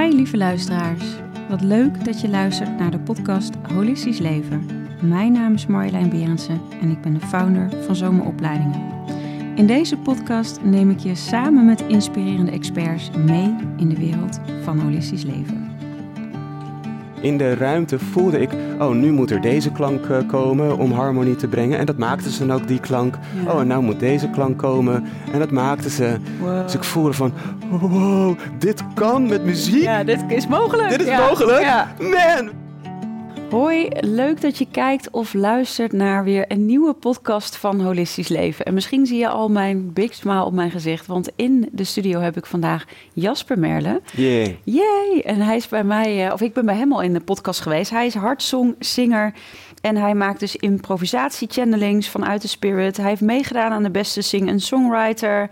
Hi lieve luisteraars. Wat leuk dat je luistert naar de podcast Holistisch Leven. Mijn naam is Marjolein Berendsen en ik ben de founder van Zomeropleidingen. In deze podcast neem ik je samen met inspirerende experts mee in de wereld van holistisch leven. In de ruimte voelde ik, oh, nu moet er deze klank eh, komen om harmonie te brengen. En dat maakte ze dan ook, die klank. Ja. Oh, en nou moet deze klank komen. En dat maakte ze. Wow. Dus ik voelde van, wow, dit kan met muziek. Ja, dit is mogelijk. Dit is Ja. mogelijk. Ja. Man! Hoi, leuk dat je kijkt of luistert naar weer een nieuwe podcast van Holistisch Leven. En misschien zie je al mijn big smile op mijn gezicht, want in de studio heb ik vandaag Jasper Merle. Yeah. Yay! En hij is bij mij, eh, of ik ben bij hem al in de podcast geweest. Hij is hartsongzinger en hij maakt dus improvisatie-channelings vanuit de spirit. Hij heeft meegedaan aan de beste sing- en songwriter.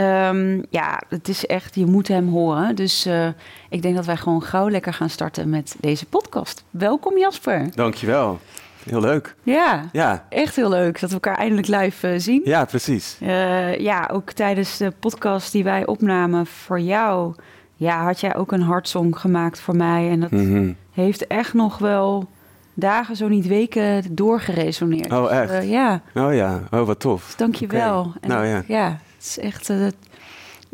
Ehm, ja, het is echt, je moet hem horen. Dus eh, ik denk dat wij gewoon gauw lekker gaan starten met deze podcast. Welkom Jasper. Dankjewel. Heel leuk. Ja, Ja, echt heel leuk dat we elkaar eindelijk live eh, zien. ja precies. Eh, ja, ook tijdens de podcast die wij opnamen voor jou... Ja, had jij ook een hartsong gemaakt voor mij. En dat Mhm. heeft echt nog wel dagen, zo niet weken, doorgeresoneerd. Oh, Dus, echt? ja, Oh ja, oh wat tof. dank je wel. Nou ja. ja, het is echt, eh,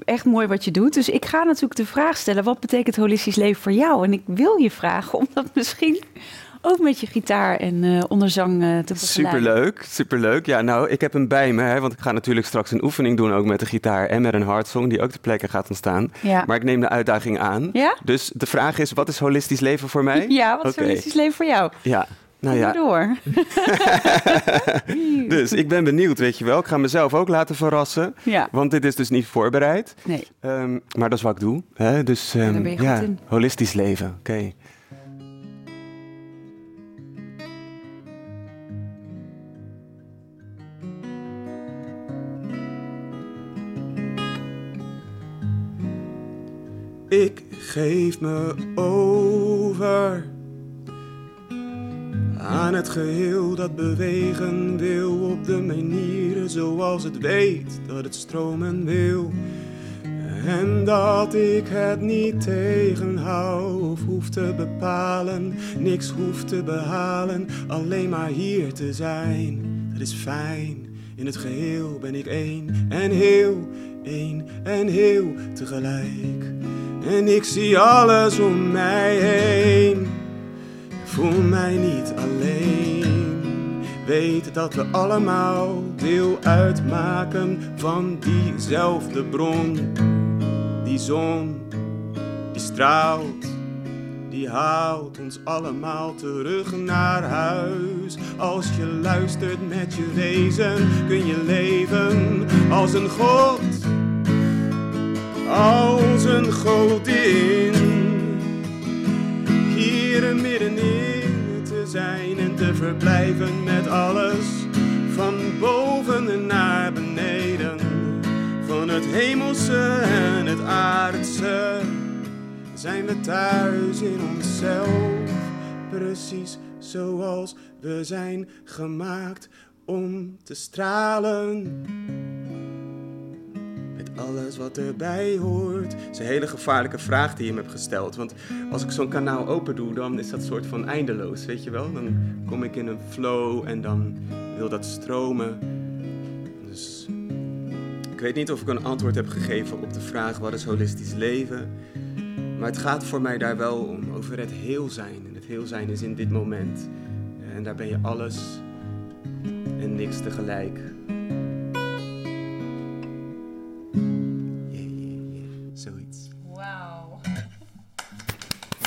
echt mooi wat je doet. Dus ik ga natuurlijk de vraag stellen, wat betekent holistisch leven voor jou? En ik wil je vragen om dat misschien ook met je gitaar en eh, onderzang eh, te begeleiden. Superleuk, superleuk. Ja, nou, ik heb hem bij me, hè, want ik ga natuurlijk straks een oefening doen ook met de gitaar en met een hartsong die ook ter plekke gaat ontstaan. Ja. Maar ik neem de uitdaging aan. Ja? Dus de vraag is, wat is holistisch leven voor mij? Ja, wat is holistisch leven voor jou? Ja, nou ja, door. dus ik ben benieuwd, weet je wel. Ik ga mezelf ook laten verrassen, Ja, want dit is dus niet voorbereid. nee. Ehm, maar dat is wat ik doe. Hè? Dus ehm, daar ben je goed ja, in. holistisch leven, oké. Ik geef me over aan het geheel dat bewegen wil op de manieren zoals het weet dat het stromen wil. En dat ik het niet tegenhoud of hoef te bepalen, niks hoef te behalen, alleen maar hier te zijn. Dat is fijn, in het geheel ben ik één en heel, één en heel tegelijk. En ik zie alles om mij heen, voel mij niet alleen. Weet dat we allemaal deel uitmaken van diezelfde bron. Die zon, die straalt, die haalt ons allemaal terug naar huis. Als je luistert met je wezen, kun je leven als een god. Als een godin. Middenin te zijn en te verblijven met alles. Van boven naar beneden. Van het hemelse en het aardse zijn we thuis in onszelf. Precies zoals we zijn gemaakt om te stralen. Alles wat erbij hoort. Het is een hele gevaarlijke vraag die je me hebt gesteld. Want als ik zo'n kanaal open doe, dan is dat soort van eindeloos, weet je wel? Dan kom ik in een flow en dan wil dat stromen. Dus ik weet niet of ik een antwoord heb gegeven op de vraag wat is holistisch leven. Maar het gaat voor mij daar wel om, over het heel zijn. En het heel zijn is in dit moment. En daar ben je alles en niks tegelijk.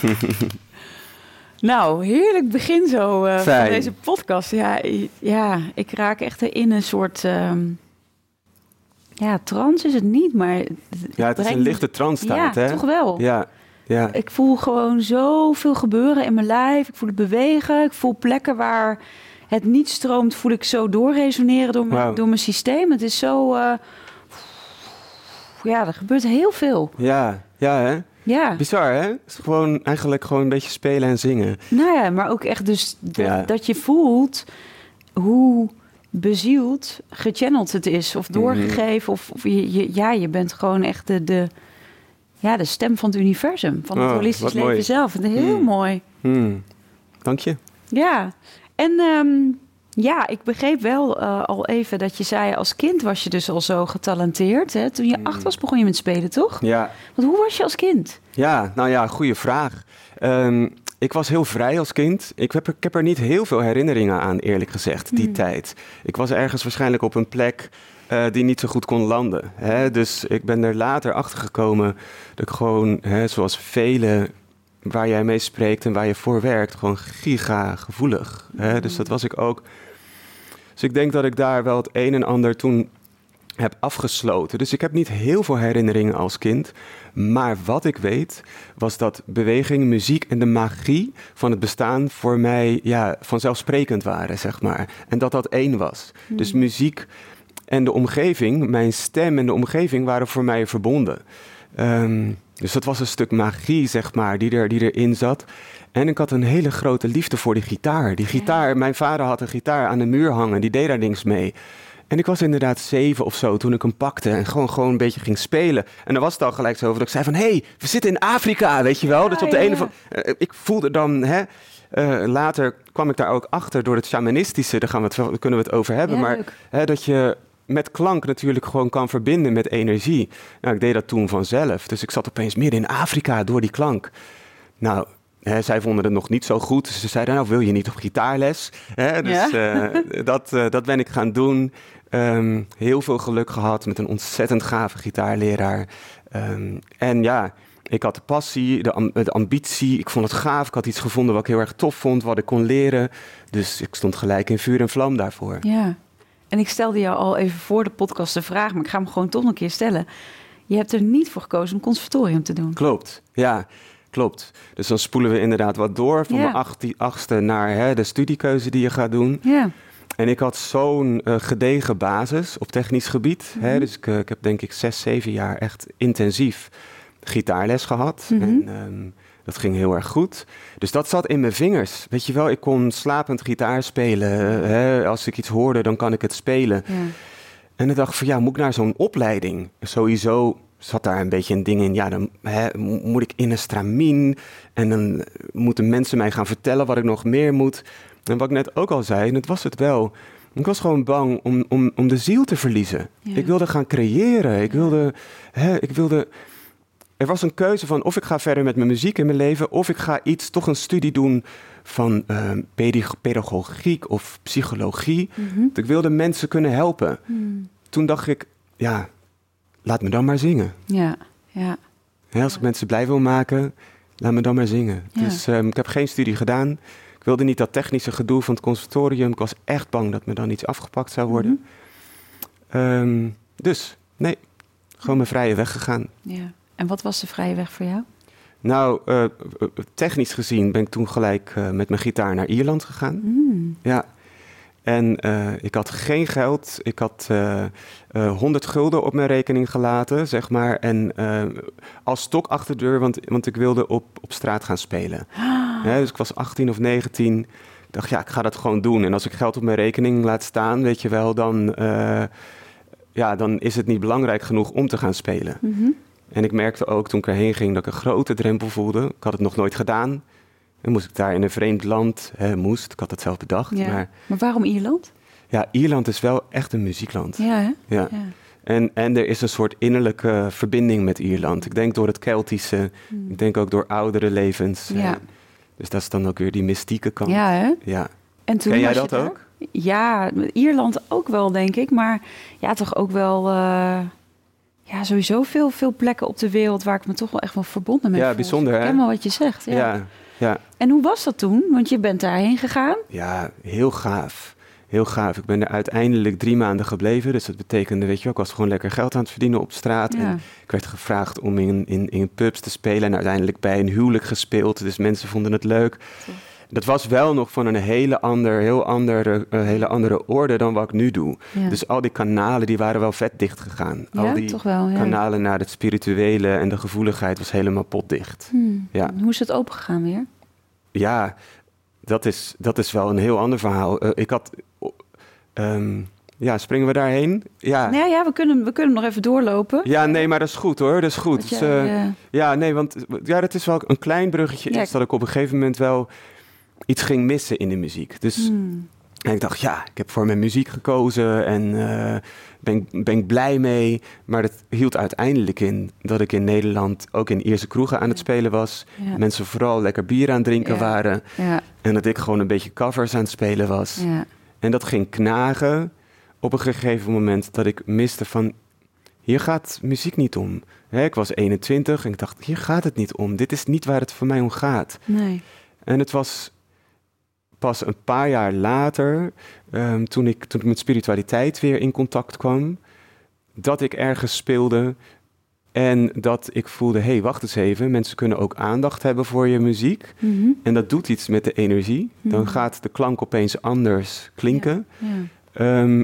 nou, heerlijk begin zo eh, van deze podcast. Ja, ja, ik raak echt in een soort... ehm, ja, trance is het niet, maar... het- Ja, het is een lichte transstaat, Ja, hè? toch wel. Ja, ja. Ik voel gewoon zoveel gebeuren in mijn lijf. Ik voel het bewegen. Ik voel plekken waar het niet stroomt, voel ik zo doorresoneren door, mijn- Wauw. door mijn systeem. Het is zo... eh, ja, er gebeurt heel veel. Ja, ja, hè? Ja. Bizar, hè? Het is gewoon eigenlijk gewoon een beetje spelen en zingen. Nou ja, maar ook echt dus dat, Ja. dat je voelt hoe bezield gechanneld het is. Of doorgegeven. Of, of je, je- ja, je bent gewoon echt de, de, ja, de stem van het universum, van het Oh, holistisch leven mooi. zelf. Heel Hmm. mooi. Hmm. Dank je. Ja, en ehm, ja, ik begreep wel eh, al even dat je zei... als kind was je dus al zo getalenteerd. Hè? Toen je Hmm. acht was begon je met spelen, toch? Ja, Want hoe was je als kind? Ja, nou ja, goede vraag. Ehm, ik was heel vrij als kind. Ik heb, er- ik heb er niet heel veel herinneringen aan, eerlijk gezegd, die Hmm. tijd. Ik was ergens waarschijnlijk op een plek eh, die niet zo goed kon landen. Hè? Dus ik ben er later achter gekomen dat ik gewoon, hè, zoals velen waar jij mee spreekt en waar je voor werkt, gewoon giga gevoelig. Hè? Dus dat was ik ook. Dus ik denk dat ik daar wel het een en ander toen heb afgesloten. Dus ik heb niet heel veel herinneringen als kind. Maar wat ik weet, was dat beweging, muziek en de magie van het bestaan voor mij ja, vanzelfsprekend waren, zeg maar. En dat dat één was. Dus muziek en de omgeving, mijn stem en de omgeving waren voor mij verbonden. Ehm, dus dat was een stuk magie, zeg maar, die, er, die erin zat. En ik had een hele grote liefde voor die gitaar. Die gitaar, mijn vader had een gitaar aan de muur hangen, die deed daar niks mee. En ik was inderdaad zeven of zo toen ik hem pakte en gewoon, gewoon een beetje ging spelen. En dan was het al gelijk zo dat ik zei van... hé, hey, we zitten in Afrika, weet je wel? Ja, dus op de ja, ene van... eh, ik voelde dan... Hè, eh, later kwam ik daar ook achter door het shamanistische. Daar, gaan we het, daar kunnen we het over hebben. Maar hè, dat je met klank natuurlijk gewoon kan verbinden met energie. Nou, ik deed dat toen vanzelf. Dus ik zat opeens midden in Afrika door die klank. Nou, hè, zij vonden het nog niet zo goed. Dus ze zeiden, nou wil je niet op gitaarles? Hè, dus Ja. eh, dat, eh, dat ben ik gaan doen. Ehm, heel veel geluk gehad met een ontzettend gave gitaarleraar. Ehm, en ja, ik had de passie, de ambitie. Ik vond het gaaf. Ik had iets gevonden wat ik heel erg tof vond, wat ik kon leren. Dus ik stond gelijk in vuur en vlam daarvoor. Ja. En ik stelde jou al even voor de podcast de vraag... maar ik ga hem gewoon toch nog een keer stellen. Je hebt er niet voor gekozen om conservatorium te doen. Klopt, ja, klopt. Dus dan spoelen we inderdaad wat door van Ja. mijn achtie- achtste naar hè, de studiekeuze die je gaat doen. Ja. En ik had zo'n eh, gedegen basis op technisch gebied. hè, Mhm. dus ik, eh, ik heb denk ik zes, zeven jaar echt intensief gitaarles gehad. Mhm. En ehm, dat ging heel erg goed. Dus dat zat in mijn vingers. Weet je wel, ik kon slapend gitaar spelen. eh, hè, als ik iets hoorde, dan kan ik het spelen. En dan dacht ik van ja, moet ik naar zo'n opleiding? Sowieso zat daar een beetje een ding in. Ja, dan hè, mo- moet ik in een stramien. En dan moeten mensen mij gaan vertellen wat ik nog meer moet. En wat ik net ook al zei, en dat was het wel. Ik was gewoon bang om, om, om de ziel te verliezen. Ja. Ik wilde gaan creëren. Ik wilde, hè, ik wilde. Er was een keuze van of ik ga verder met mijn muziek in mijn leven, of ik ga iets, toch een studie doen van eh, pedag- pedagogiek of psychologie. Mhm. Ik wilde mensen kunnen helpen Hmm. toen dacht ik, ja, laat me dan maar zingen. Ja, ja. Hè, als ik mensen blij wil maken, laat me dan maar zingen. Dus ehm, ik heb geen studie gedaan. Ik wilde niet dat technische gedoe van het conservatorium. Ik was echt bang dat me dan iets afgepakt zou worden. Ehm, dus, nee, gewoon mijn vrije weg gegaan. ja. En wat was de vrije weg voor jou? Nou, eh, eh, technisch gezien ben ik toen gelijk eh, met mijn gitaar naar Ierland gegaan. Hmm. Ja. En eh, ik had geen geld. Ik had eh, eh, 100 gulden op mijn rekening gelaten, zeg maar. En eh, als stok achter de deur, want, want ik wilde op, op straat gaan spelen. Dus ik was 18 of 19. Ik dacht, ja, ik ga dat gewoon doen. En als ik geld op mijn rekening laat staan, weet je wel, dan, eh, ja, dan is het niet belangrijk genoeg om te gaan spelen. Mhm. En ik merkte ook toen ik erheen ging dat ik een grote drempel voelde. Ik had het nog nooit gedaan. En moest ik daar in een vreemd land, hè, moest, ik had het zelf bedacht. Ja. Maar Maar waarom Ierland? ja, Ierland is wel echt een muziekland. Ja, hè? Ja. Ja. En, en er is een soort innerlijke verbinding met Ierland. Ik denk door het Keltische, ik denk ook door oudere levens. Hmm. Ja. Dus dat is dan ook weer die mystieke kant. Ja, hè? Ja. En toen Ken jij dat ook? Ja, Ierland ook wel, denk ik. Maar ja, toch ook wel... eh, ja, sowieso veel, veel plekken op de wereld... waar ik me toch wel echt wel verbonden mee Ja, voel. bijzonder, hè? ken wel wat je zegt, ja. Ja. ja, En hoe was dat toen? Want je bent daarheen gegaan. ja, heel gaaf. Heel gaaf. Ik ben er uiteindelijk drie maanden gebleven. Dus dat betekende, weet je wel, ik was gewoon lekker geld aan het verdienen op straat. Ja. En ik werd gevraagd om in, in, in pubs te spelen. En uiteindelijk bij een huwelijk gespeeld. Dus mensen vonden het leuk. Tof. Dat was wel nog van een hele, ander, heel andere, een hele andere orde dan wat ik nu doe. Ja, Dus al die kanalen die waren wel vet dicht gegaan. ja al die toch wel, kanalen naar het spirituele en de gevoeligheid was helemaal potdicht. Hmm. Ja. Hoe is het opengegaan weer? Ja, dat is, dat is wel een heel ander verhaal. Eh, ik had. ehm, ja, springen we daarheen? Ja. Nou ja, we kunnen, we kunnen nog even doorlopen. Ja, nee, maar dat is goed hoor. Dat is goed. Dus, eh, eh, ja, nee, want ja, dat is wel een klein bruggetje. Ja. Is dat ik op een gegeven moment wel iets ging missen in de muziek. Dus hmm. En ik dacht, ja, ik heb voor mijn muziek gekozen en eh ben, ben ik blij mee. Maar dat hield uiteindelijk in dat ik in Nederland ook in Ierse kroegen aan het spelen was. ja. Mensen vooral lekker bier aan het drinken Ja. waren. ja, En dat ik gewoon een beetje covers aan het spelen was. ja. En dat ging knagen op een gegeven moment dat ik miste van... Hier gaat muziek niet om. Hè, ik was 21 en ik dacht, hier gaat het niet om. Dit is niet waar het voor mij om gaat. Nee. En het was pas een paar jaar later, ehm, toen, ik, toen ik met spiritualiteit weer in contact kwam, dat ik ergens speelde en dat ik voelde, hé, hey, wacht eens even, mensen kunnen ook aandacht hebben voor je muziek. Mhm. En dat doet iets met de energie. Dan Mhm. gaat de klank opeens anders klinken. Ja. Ehm,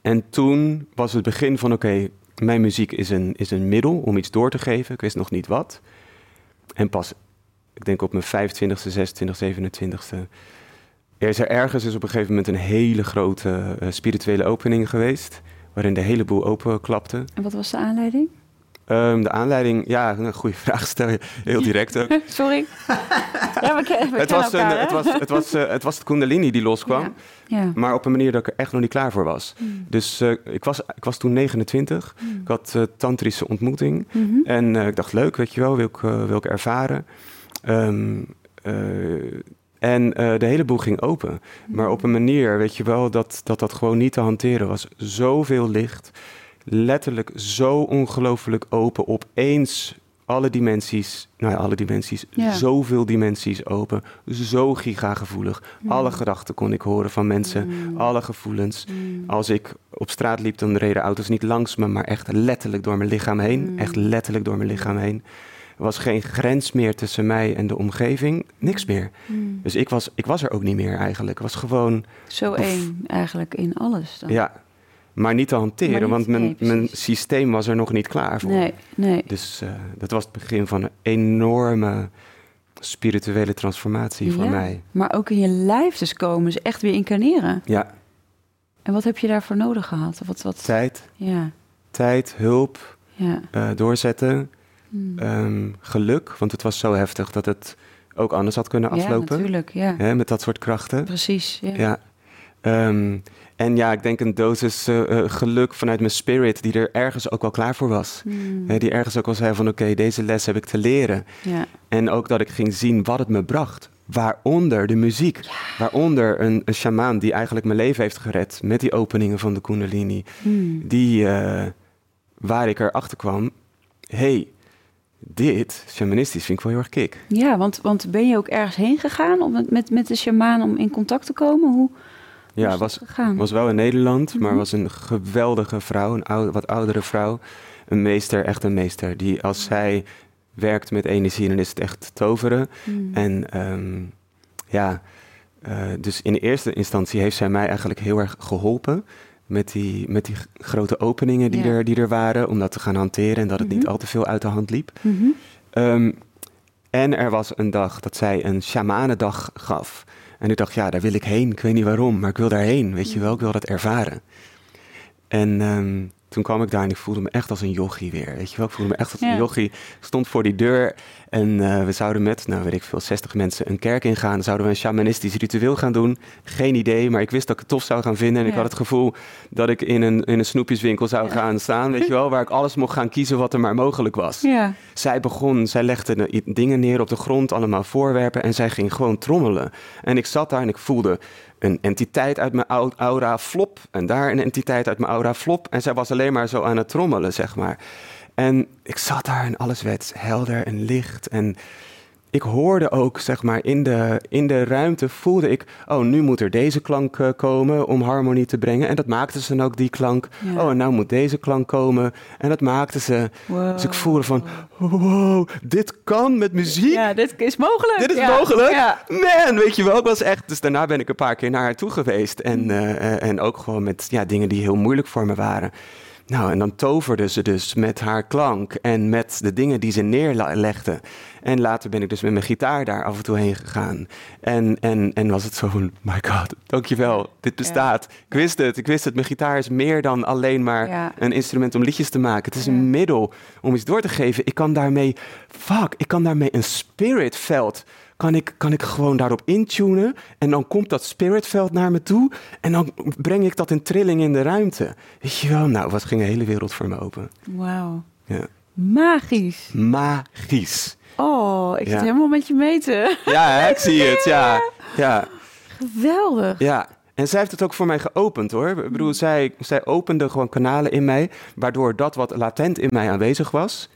en toen was het begin van, oké, mijn muziek is een, is een middel om iets door te geven. Ik wist nog niet wat. En pas, ik denk op mijn 25ste, 26ste, 27ste... Er is er ergens is op een gegeven moment een hele grote eh, spirituele opening geweest... waarin de hele boel openklapte. En wat was de aanleiding? Ehm, de aanleiding, ja, een goede vraag stel je, heel direct ook. Sorry. ja, we, ken, we het, was een, elkaar, hè? het, was, het, was, eh, het was de kundalini die loskwam... Ja. Ja. Maar op een manier dat ik er echt nog niet klaar voor was. Mm. Dus eh, ik, was, ik was toen 29. Mm. Ik had eh tantrische ontmoeting. Mhm. En eh, ik dacht, leuk, weet je wel, wil ik, eh, wil ik ervaren. Ehm, eh, en eh, de hele boel ging open. Maar op een manier, weet je wel, dat, dat dat gewoon niet te hanteren was. Zoveel licht. Letterlijk zo ongelooflijk open. Opeens alle dimensies, nou ja, alle dimensies, Ja. zoveel dimensies open. Zo gigagevoelig. Mm. Alle gedachten kon ik horen van mensen. Mm. Alle gevoelens. Mm. Als ik op straat liep, dan reden auto's niet langs me, maar echt letterlijk door mijn lichaam heen. Mm. Echt letterlijk door mijn lichaam heen. Was geen grens meer tussen mij en de omgeving. Niks meer. Mm. Dus ik was, ik was er ook niet meer eigenlijk. Was gewoon, Zo één eigenlijk in alles dan. ja, maar niet te hanteren, niet- want mijn, nee, mijn systeem was er nog niet klaar voor. Nee, nee. Dus eh, dat was het begin van een enorme spirituele transformatie voor mij. Maar ook in je lijf dus komen, dus echt weer incarneren. Ja, En wat heb je daarvoor nodig gehad? Wat, wat, tijd, ja, tijd, hulp, ja. eh, doorzetten. Mm. Ehm, geluk, want het was zo heftig dat het ook anders had kunnen ja, aflopen. natuurlijk. Ja, hè, met dat soort krachten. precies. Ja. Ja. Ehm, en ja, ik denk een dosis eh, eh, geluk vanuit mijn spirit, die er ergens ook wel klaar voor was. Mm. Hè, die ergens ook wel zei van oké, deze les heb ik te leren. ja. En ook dat ik ging zien wat het me bracht. Waaronder de muziek. Waaronder een, een shamaan die eigenlijk mijn leven heeft gered met die openingen van de Kundalini. Mm. Die, eh, waar ik erachter kwam, hey, dit, shamanistisch, vind ik wel heel erg kick. Ja, want, want ben je ook ergens heen gegaan om met, met, de shamaan om in contact te komen? Hoe Ja, was, dat gegaan? was wel in Nederland, maar Mhm. was een geweldige vrouw, een oude, wat oudere vrouw. Een meester, echt een meester. Die als zij werkt met energie, dan is het echt toveren. Mm. En ehm, ja, eh, dus in eerste instantie heeft zij mij eigenlijk heel erg geholpen. Met die, met die grote openingen die, Ja. er, die er waren, om dat te gaan hanteren en dat het niet Mhm. al te veel uit de hand liep. Mhm. Ehm, en er was een dag dat zij een shamanendag gaf. En ik dacht, ja, daar wil ik heen. Ik weet niet waarom, maar ik wil daarheen. Weet je wel, ik wil dat ervaren. En ehm, toen kwam ik daar en ik voelde me echt als een yogi weer. Weet je wel, ik voelde me echt als Ja. een yogi. Ik stond voor die deur en eh, we zouden met, nou weet ik veel, 60 mensen een kerk ingaan. Zouden we een shamanistisch ritueel gaan doen. Geen idee, maar ik wist dat ik het tof zou gaan vinden. En ik had het gevoel dat ik in een, in een snoepjeswinkel zou Ja. gaan staan. Weet je wel, waar ik alles mocht gaan kiezen wat er maar mogelijk was. Ja, Zij begon, zij legde dingen neer op de grond, allemaal voorwerpen. En zij ging gewoon trommelen. En ik zat daar en ik voelde een entiteit uit mijn au- aura flop. En daar een entiteit uit mijn aura flop. En zij was alleen maar zo aan het trommelen, zeg maar. En ik zat daar en alles werd helder en licht. En ik hoorde ook, zeg maar, in de, in de ruimte voelde ik... oh, nu moet er deze klank eh, komen om harmonie te brengen. En dat maakte ze dan ook, die klank. Ja. Oh, en nou moet deze klank komen. En dat maakte ze. wow. Dus ik voelde van, wow, dit kan met muziek. Ja, dit is mogelijk. Dit is Ja. mogelijk? Ja. Man, weet je wel, ik was echt... Dus daarna ben ik een paar keer naar haar toe geweest. En, eh, eh, en ook gewoon met ja, dingen die heel moeilijk voor me waren. Nou, en dan toverde ze dus met haar klank en met de dingen die ze neerlegde. En later ben ik dus met mijn gitaar daar af en toe heen gegaan. En, en, en was het zo van, my god, dankjewel, dit bestaat. Ik wist het, ik wist het. Mijn gitaar is meer dan alleen maar Ja. een instrument om liedjes te maken. Het is Ja. een middel om iets door te geven. Ik kan daarmee, fuck, ik kan daarmee een spiritveld kan ik, kan ik gewoon daarop intunen. En dan komt dat spiritveld naar me toe. En dan breng ik dat in trilling in de ruimte. Weet je wel? Nou, wat ging de hele wereld voor me open. Wauw. Ja. Magisch. Magisch. Oh, ik Ja. zit helemaal met je meten. Ja, hè, ik zie het. Ja, ja, Geweldig. ja. En zij heeft het ook voor mij geopend hoor. Ik bedoel, zij, zij opende gewoon kanalen in mij. Waardoor dat wat latent in mij aanwezig was.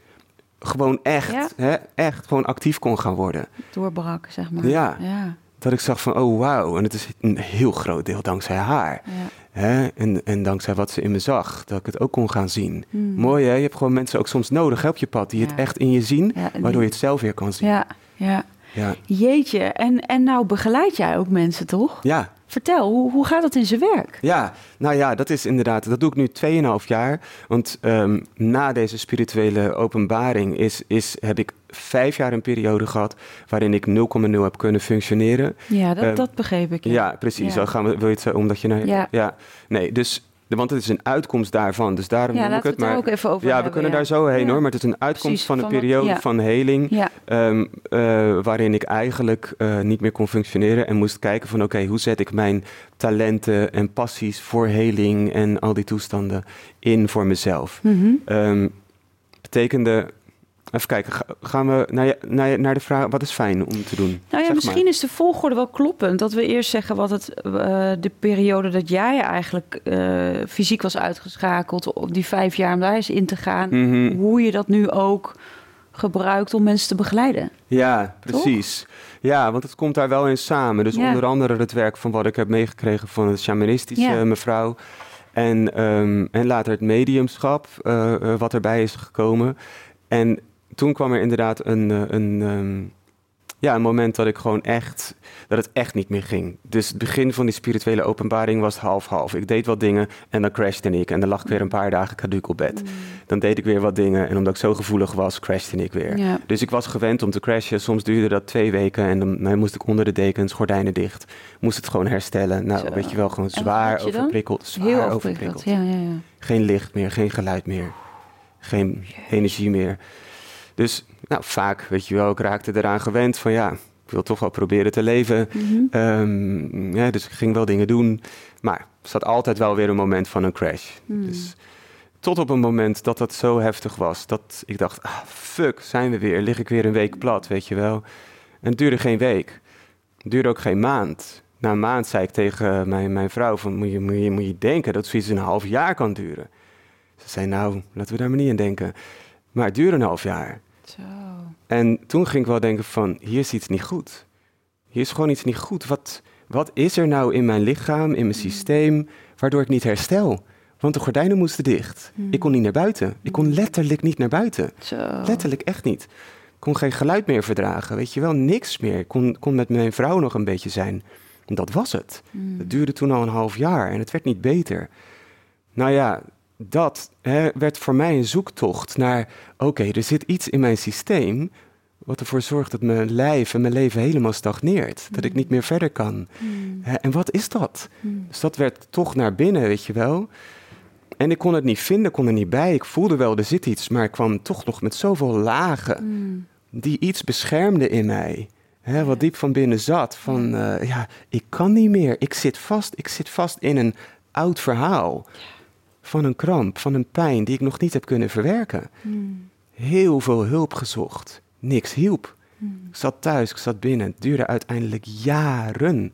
Gewoon echt, Ja. hè, echt gewoon actief kon gaan worden. Doorbrak, zeg maar. Ja. Ja. Dat ik zag van, oh wauw. En het is een heel groot deel dankzij haar. ja. Hè? En, en dankzij wat ze in me zag, dat ik het ook kon gaan zien. Hmm. Mooi hè, je hebt gewoon mensen ook soms nodig hè, op je pad, die het echt in je zien, waardoor je het zelf weer kan zien. Ja, ja. Ja, Jeetje. En, en nou begeleid jij ook mensen, toch? ja, Vertel, hoe, hoe gaat het in zijn werk? ja. nou ja, dat is inderdaad, dat doe ik nu 2,5 jaar. Want ehm, na deze spirituele openbaring is, is, heb ik vijf jaar een periode gehad waarin ik 0,0 heb kunnen functioneren. Ja, dat, Eh, dat begreep ik. Ja, precies. Ja. Gaan we, wil je het zo, omdat je naar... Ja. Nee, dus, want het is een uitkomst daarvan, dus daarom Ja, noem ik het. Maar ook even over ja, we kunnen ja. daar zo heen Ja. hoor, maar het is een uitkomst Precies, van een van periode ja. van heling, ehm, eh, waarin ik eigenlijk eh, niet meer kon functioneren en moest kijken van oké, hoe zet ik mijn talenten en passies voor heling en al die toestanden in voor mezelf. Mhm. Ehm, betekende, even kijken, ga- gaan we naar, naar, naar de vraag, wat is fijn om te doen? Nou ja, misschien maar. is de volgorde wel kloppend. Dat we eerst zeggen wat het, eh, de periode dat jij eigenlijk eh, fysiek was uitgeschakeld, op die vijf jaar om daar eens in te gaan, Mhm. hoe je dat nu ook gebruikt om mensen te begeleiden. Ja, precies. Ja, want het komt daar wel in samen. Dus Ja. onder andere het werk van wat ik heb meegekregen van het shamanistische Ja. mevrouw. En, ehm, en later het mediumschap, eh, wat erbij is gekomen. En toen kwam er inderdaad een, eh, een, ehm, ja, een moment dat ik gewoon echt, dat het echt niet meer ging. Dus het begin van die spirituele openbaring was half-half. Ik deed wat dingen en dan crashte ik. En dan lag ik weer een paar dagen caduc op bed. Dan deed ik weer wat dingen en omdat ik zo gevoelig was, crashte ik weer. Ja. Dus ik was gewend om te crashen. Soms duurde dat twee weken en dan nou, moest ik onder de dekens, gordijnen dicht. Moest het gewoon herstellen. Nou, Zo. weet je wel, gewoon zwaar overprikkeld. Zwaar Heel overprikkeld. overprikkeld. Ja, ja, ja. Geen licht meer, geen geluid meer. Geen energie meer. Dus nou, vaak, weet je wel, ik raakte eraan gewend van ja, ik wil toch wel proberen te leven. Mhm. Ehm, ja, dus ik ging wel dingen doen. Maar er zat altijd wel weer een moment van een crash. Hmm. Dus tot op een moment dat dat zo heftig was. Dat ik dacht, ah, fuck, zijn we weer. Lig ik weer een week plat, weet je wel. En het duurde geen week. Het duurde ook geen maand. Na een maand zei ik tegen mijn, mijn vrouw van, moet je, moet, je, moet je denken dat zoiets een half jaar kan duren. Ze zei, nou, laten we daar maar niet in denken. Maar het duurde een half jaar. Zo. En toen ging ik wel denken van, hier is iets niet goed. Hier is gewoon iets niet goed. Wat, wat is er nou in mijn lichaam, in mijn systeem, waardoor ik niet herstel? Want de gordijnen moesten dicht. Ik kon niet naar buiten. Ik kon letterlijk niet naar buiten. Zo. Letterlijk echt niet. Ik kon geen geluid meer verdragen, weet je wel, niks meer. Ik kon, kon met mijn vrouw nog een beetje zijn. En dat was het. Het duurde toen al een half jaar en het werd niet beter. Nou ja, dat hè, werd voor mij een zoektocht naar... oké, er zit iets in mijn systeem... wat ervoor zorgt dat mijn lijf en mijn leven helemaal stagneert. Dat ik niet meer verder kan. Hmm. Hè, en wat is dat? Hmm. Dus dat werd toch naar binnen, weet je wel. En ik kon het niet vinden, kon er niet bij. Ik voelde wel, er zit iets, maar ik kwam toch nog met zoveel lagen die iets beschermde in mij. Hè, wat diep van binnen zat. Van, eh, ja, ik kan niet meer. Ik zit vast. Ik zit vast in een oud verhaal. Van een kramp, van een pijn die ik nog niet heb kunnen verwerken. Hmm. Heel veel hulp gezocht. Niks hielp. Hmm. Ik zat thuis, ik zat binnen. Het duurde uiteindelijk jaren.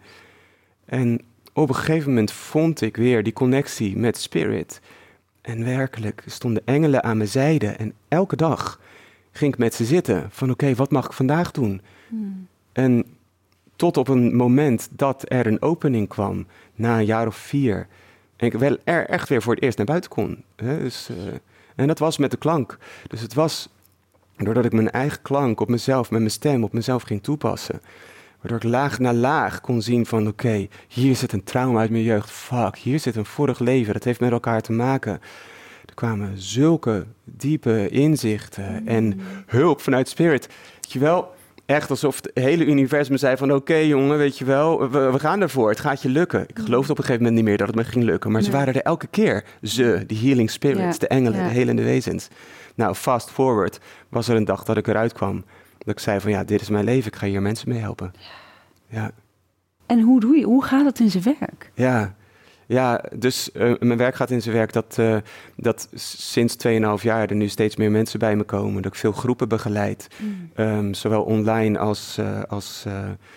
En op een gegeven moment vond ik weer die connectie met Spirit. En werkelijk stonden engelen aan mijn zijde. En elke dag ging ik met ze zitten. Van oké, wat mag ik vandaag doen? Hmm. En tot op een moment dat er een opening kwam, na een jaar of vier. En ik wel er echt weer voor het eerst naar buiten kon. Hè? Dus, eh, en dat was met de klank. Dus het was doordat ik mijn eigen klank op mezelf, met mijn stem, op mezelf ging toepassen. Waardoor ik laag na laag kon zien van oké, hier zit een trauma uit mijn jeugd. Fuck, hier zit een vorig leven. Dat heeft met elkaar te maken. er kwamen zulke diepe inzichten en hulp vanuit spirit. Weet je wel, echt alsof het hele universum zei van... oké jongen, weet je wel, we, we gaan ervoor, het gaat je lukken. Ik geloofde op een gegeven moment niet meer dat het me ging lukken... maar ze waren er elke keer. Ze, die healing spirits, Ja, de engelen, ja. de helende wezens. Nou, fast forward was er een dag dat ik eruit kwam. Dat ik zei van ja, dit is mijn leven, ik ga hier mensen mee helpen. Ja, En hoe doe je? Hoe gaat het in zijn werk? ja. Ja, dus eh, mijn werk gaat in zijn werk dat, eh, dat sinds 2,5 jaar er nu steeds meer mensen bij me komen. Dat ik veel groepen begeleid. Ehm, zowel online als, eh, als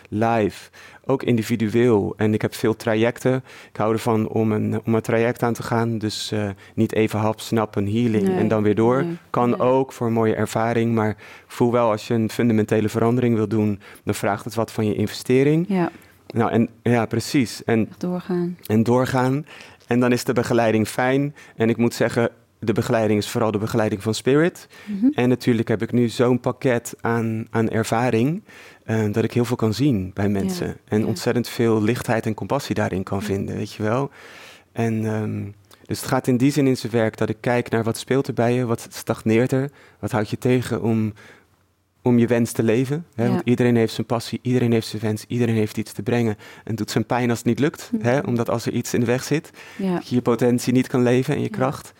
live. Ook individueel. En ik heb veel trajecten. Ik hou ervan om een, om een traject aan te gaan. Dus niet even hap, snap, een healing Nee, en dan weer door. nee, kan nee. ook voor een mooie ervaring. Maar voel wel als je een fundamentele verandering wil doen, dan vraagt het wat van je investering. Ja, Nou, en ja, precies. En doorgaan. en doorgaan. En dan is de begeleiding fijn. En ik moet zeggen, de begeleiding is vooral de begeleiding van Spirit. Mhm. En natuurlijk heb ik nu zo'n pakket aan, aan ervaring. eh, dat ik heel veel kan zien bij mensen. en ja. ontzettend veel lichtheid en compassie daarin kan vinden, weet je wel. En ehm, dus het gaat in die zin in zijn werk dat ik kijk naar wat speelt er bij je, wat stagneert er, wat houdt je tegen om, om je wens te leven. Hè? Ja. Want iedereen heeft zijn passie, iedereen heeft zijn wens, iedereen heeft iets te brengen. En doet zijn pijn als het niet lukt. Mhm. Hè? Omdat als er iets in de weg zit, Ja, je je potentie niet kan leven en je kracht.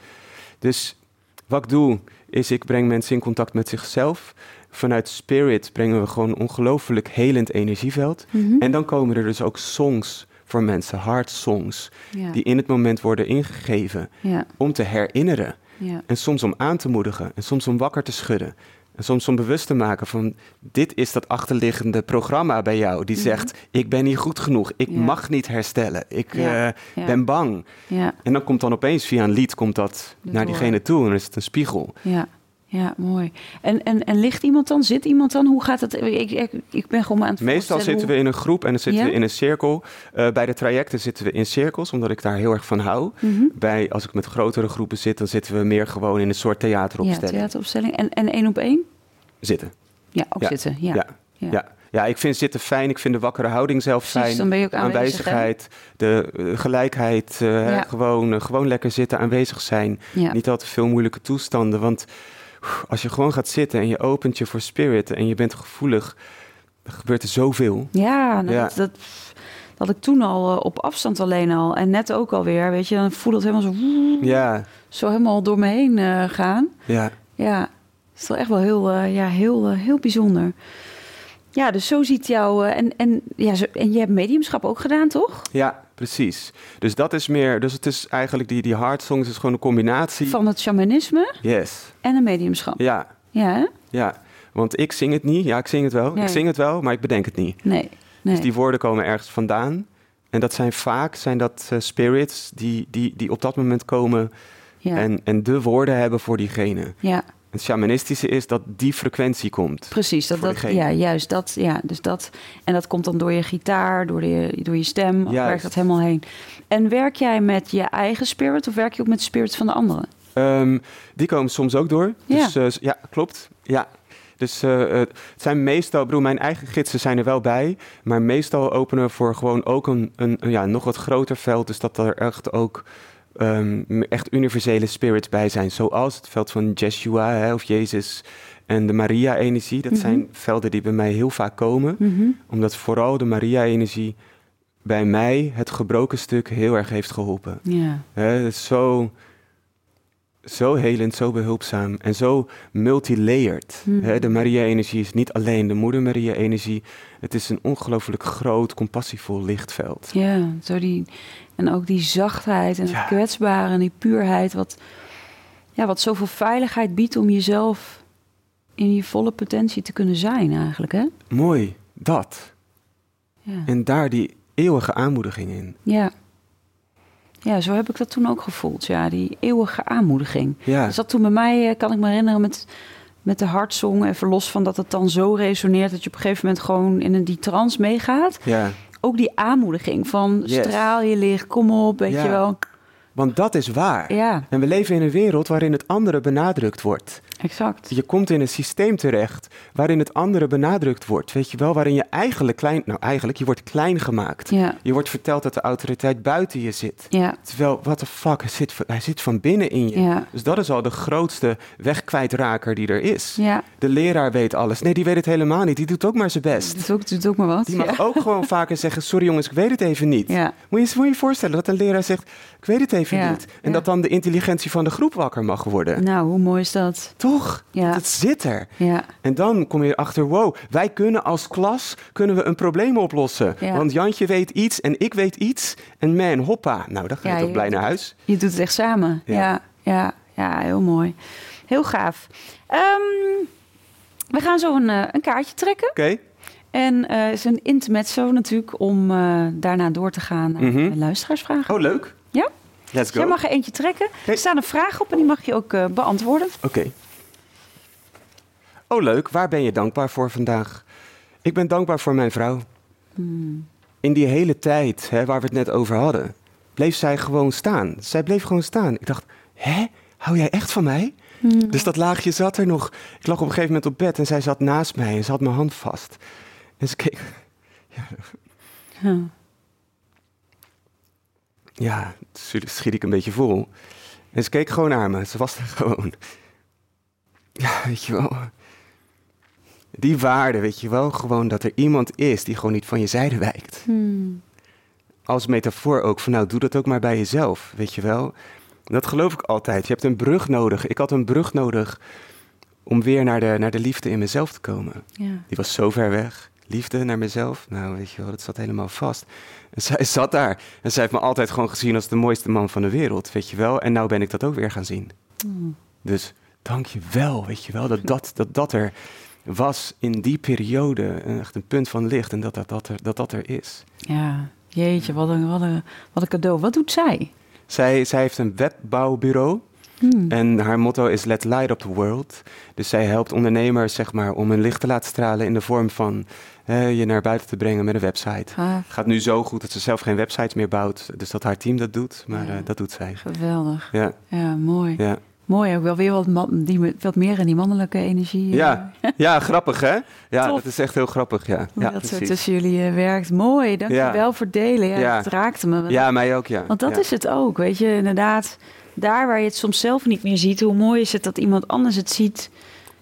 Dus wat ik doe, is ik breng mensen in contact met zichzelf. Vanuit Spirit brengen we gewoon een ongelooflijk helend energieveld. Mhm. En dan komen er dus ook songs voor mensen, hard songs, die in het moment worden ingegeven om te herinneren. En soms om aan te moedigen en soms om wakker te schudden. En soms om bewust te maken van dit is dat achterliggende programma bij jou die Mhm. zegt ik ben niet goed genoeg, ik Ja. mag niet herstellen, ik Ja, eh, ja. ben bang. Ja, En dan komt dan opeens via een lied komt dat naar diegene toe en dan is het een spiegel. ja, ja, mooi. En, en, en ligt iemand dan? Zit iemand dan? Hoe gaat het? Ik, ik, ik ben gewoon aan het Meestal zitten we in een groep en dan zitten Ja? we in een cirkel. Eh, bij de trajecten zitten we in cirkels, omdat ik daar heel erg van hou. Mhm. Bij, als ik met grotere groepen zit, dan zitten we meer gewoon in een soort Ja, theateropstelling. theateropstelling. En, en één op één? Zitten. Ja, ook Ja. zitten. Ja. Ja. Ja. Ja. ik vind zitten fijn. Ik vind de wakkere houding zelf Precies, fijn. dan ben je ook? Aanwezigheid, de eh, gelijkheid, eh, Ja. gewoon, gewoon lekker zitten, aanwezig zijn. Ja. Niet altijd veel moeilijke toestanden. Want als je gewoon gaat zitten en je opent je voor spirit en je bent gevoelig, dan gebeurt er zoveel. Ja, nou, Ja. Dat, dat, dat had ik toen al eh, op afstand alleen al. En net ook alweer, weet je. Dan voel het helemaal zo, Ja, zo helemaal door me heen eh, gaan. ja. Ja, het is toch echt wel heel, eh, ja, heel, heel bijzonder. Ja, dus zo ziet jou... eh, en, en, ja, zo, en je hebt mediumschap ook gedaan, toch? Ja, precies. Dus dat is meer, dus het is eigenlijk die, die hard songs is gewoon een combinatie. Van het shamanisme Yes. en een mediumschap. Ja, Ja, hè? ja. Want ik zing het niet. Ja, ik zing het wel. Nee. Ik zing het wel, maar ik bedenk het niet. Nee, nee. Dus die woorden komen ergens vandaan. En dat zijn vaak zijn dat eh, spirits die, die, die op dat moment komen ja. en, en de woorden hebben voor diegene. ja, Het shamanistische is dat die frequentie komt. precies. Dat, dat, ja, juist dat. Ja, dus dat. En dat komt dan door je gitaar, door, de, door je stem. Werkt dat helemaal heen. En werk jij met je eigen spirit of werk je ook met de spirits van de anderen? Ehm, die komen soms ook door. Ja. Dus eh, ja, klopt. Ja. Dus eh, eh, het zijn meestal, bedoel, mijn eigen gidsen zijn er wel bij. Maar meestal openen we voor gewoon ook een, een, een, ja, nog wat groter veld. Dus dat er echt ook ehm, echt universele spirits bij zijn. Zoals het veld van Jeshua hè, of Jezus en de Maria-energie. Dat Mhm. zijn velden die bij mij heel vaak komen. Mhm. Omdat vooral de Maria-energie bij mij het gebroken stuk heel erg heeft geholpen. Ja, Hè, het is zo, zo helend, zo behulpzaam en zo multilayered. Hè, de Maria-energie is niet alleen de Moeder Maria-energie. Het is een ongelooflijk groot, compassievol lichtveld. ja. Zo die, en ook die zachtheid en Ja. het kwetsbare en die puurheid. Wat, ja, wat zoveel veiligheid biedt om jezelf in je volle potentie te kunnen zijn eigenlijk, hè? Mooi, dat. Ja. En daar die eeuwige aanmoediging in. Ja. Ja, zo heb ik dat toen ook gevoeld. Ja, die eeuwige aanmoediging. Ja, Dus dat toen bij mij, eh, kan ik me herinneren, met, met de hartsong... even los van dat het dan zo resoneert... dat je op een gegeven moment gewoon in een, die trance meegaat. ja. Ook die aanmoediging van Yes. straal je licht, kom op, weet Ja. je wel. Want dat is waar. Ja, En we leven in een wereld waarin het andere benadrukt wordt. Exact. Je komt in een systeem terecht waarin het andere benadrukt wordt. Weet je wel, waarin je eigenlijk klein, nou eigenlijk, je wordt klein gemaakt. Ja, Je wordt verteld dat de autoriteit buiten je zit. ja, Terwijl, what the fuck, hij zit, hij zit van binnen in je. ja, Dus dat is al de grootste wegkwijtraker die er is. ja. De leraar weet alles. Nee, die weet het helemaal niet. Die doet ook maar zijn best. Doet ook, doet ook maar wat. Die mag ook gewoon vaker zeggen: Sorry jongens, ik weet het even niet. Moet, je, moet je voorstellen dat een leraar zegt: Ik weet het even niet. En dat dan de intelligentie van de groep wakker mag worden. nou, hoe mooi is dat? Toch? Ja, Dat zit er. ja, En dan kom je erachter: Wow, wij kunnen als klas kunnen we een probleem oplossen. Ja. Want Jantje weet iets en ik weet iets. En man, hoppa. Nou, dan ga je toch blij naar huis. je doet het echt samen. Ja. Ja, ja, heel mooi. Heel gaaf. Ehm, we gaan zo een, eh, een kaartje trekken. Oké? En eh, is een intermezzo natuurlijk om eh, daarna door te gaan naar de luisteraarsvragen. Oh, leuk. Ja? Let's go. Jij mag er eentje trekken. Er staan een vraag op en die mag je ook beantwoorden. Oké. Oh, leuk. Waar ben je dankbaar voor vandaag? Ik ben dankbaar voor mijn vrouw. Hmm. In die hele tijd hè, waar we het net over hadden, bleef zij gewoon staan. Zij bleef gewoon staan. Ik dacht, hè? Hou jij echt van mij? Hmm. Dus dat laagje zat er nog. Ik lag op een gegeven moment op bed en zij zat naast mij en ze had mijn hand vast. En ze keek. Ja. Ja, natuurlijk schiet ik een beetje vol. En ze keek gewoon naar me. Ze was er gewoon. Ja, weet je wel. Die waarde, weet je wel. Gewoon dat er iemand is die gewoon niet van je zijde wijkt. Hmm. Als metafoor ook van nou, doe dat ook maar bij jezelf, weet je wel. Dat geloof ik altijd. Je hebt een brug nodig. Ik had een brug nodig om weer naar de, naar de liefde in mezelf te komen. Ja. Die was zo ver weg. Liefde naar mezelf, nou weet je wel, dat zat helemaal vast. En zij zat daar. En zij heeft me altijd gewoon gezien als de mooiste man van de wereld, weet je wel. En nou ben ik dat ook weer gaan zien. Hmm. Dus dank je wel, weet je wel, dat dat, dat, dat er was in die periode. Echt een punt van licht en dat dat, dat, er, dat, dat er is. ja, jeetje, wat een, wat, een, wat een cadeau. Wat doet zij? Zij, zij heeft een webbouwbureau. Hmm. En haar motto is Let Light Up the World. Dus zij helpt ondernemers zeg maar, om hun licht te laten stralen in de vorm van je naar buiten te brengen met een website. Het gaat nu zo goed dat ze zelf geen websites meer bouwt. Dus dat haar team dat doet, maar Ja. eh, dat doet zij. geweldig. Ja, Ja, mooi. ja. Mooi, ook wel weer wat, die, wat meer in die mannelijke energie. eh, Ja, ja grappig hè? Ja, dat is echt heel grappig, ja. Hoe ja, dat zo precies. tussen jullie eh, werkt. Mooi, dankjewel Ja. voor het delen. Ja, Ja. Het raakte me. Ja, mij ook, ja. Want dat ja. is het ook, weet je. Inderdaad, daar waar je het soms zelf niet meer ziet... hoe mooi is het dat iemand anders het ziet...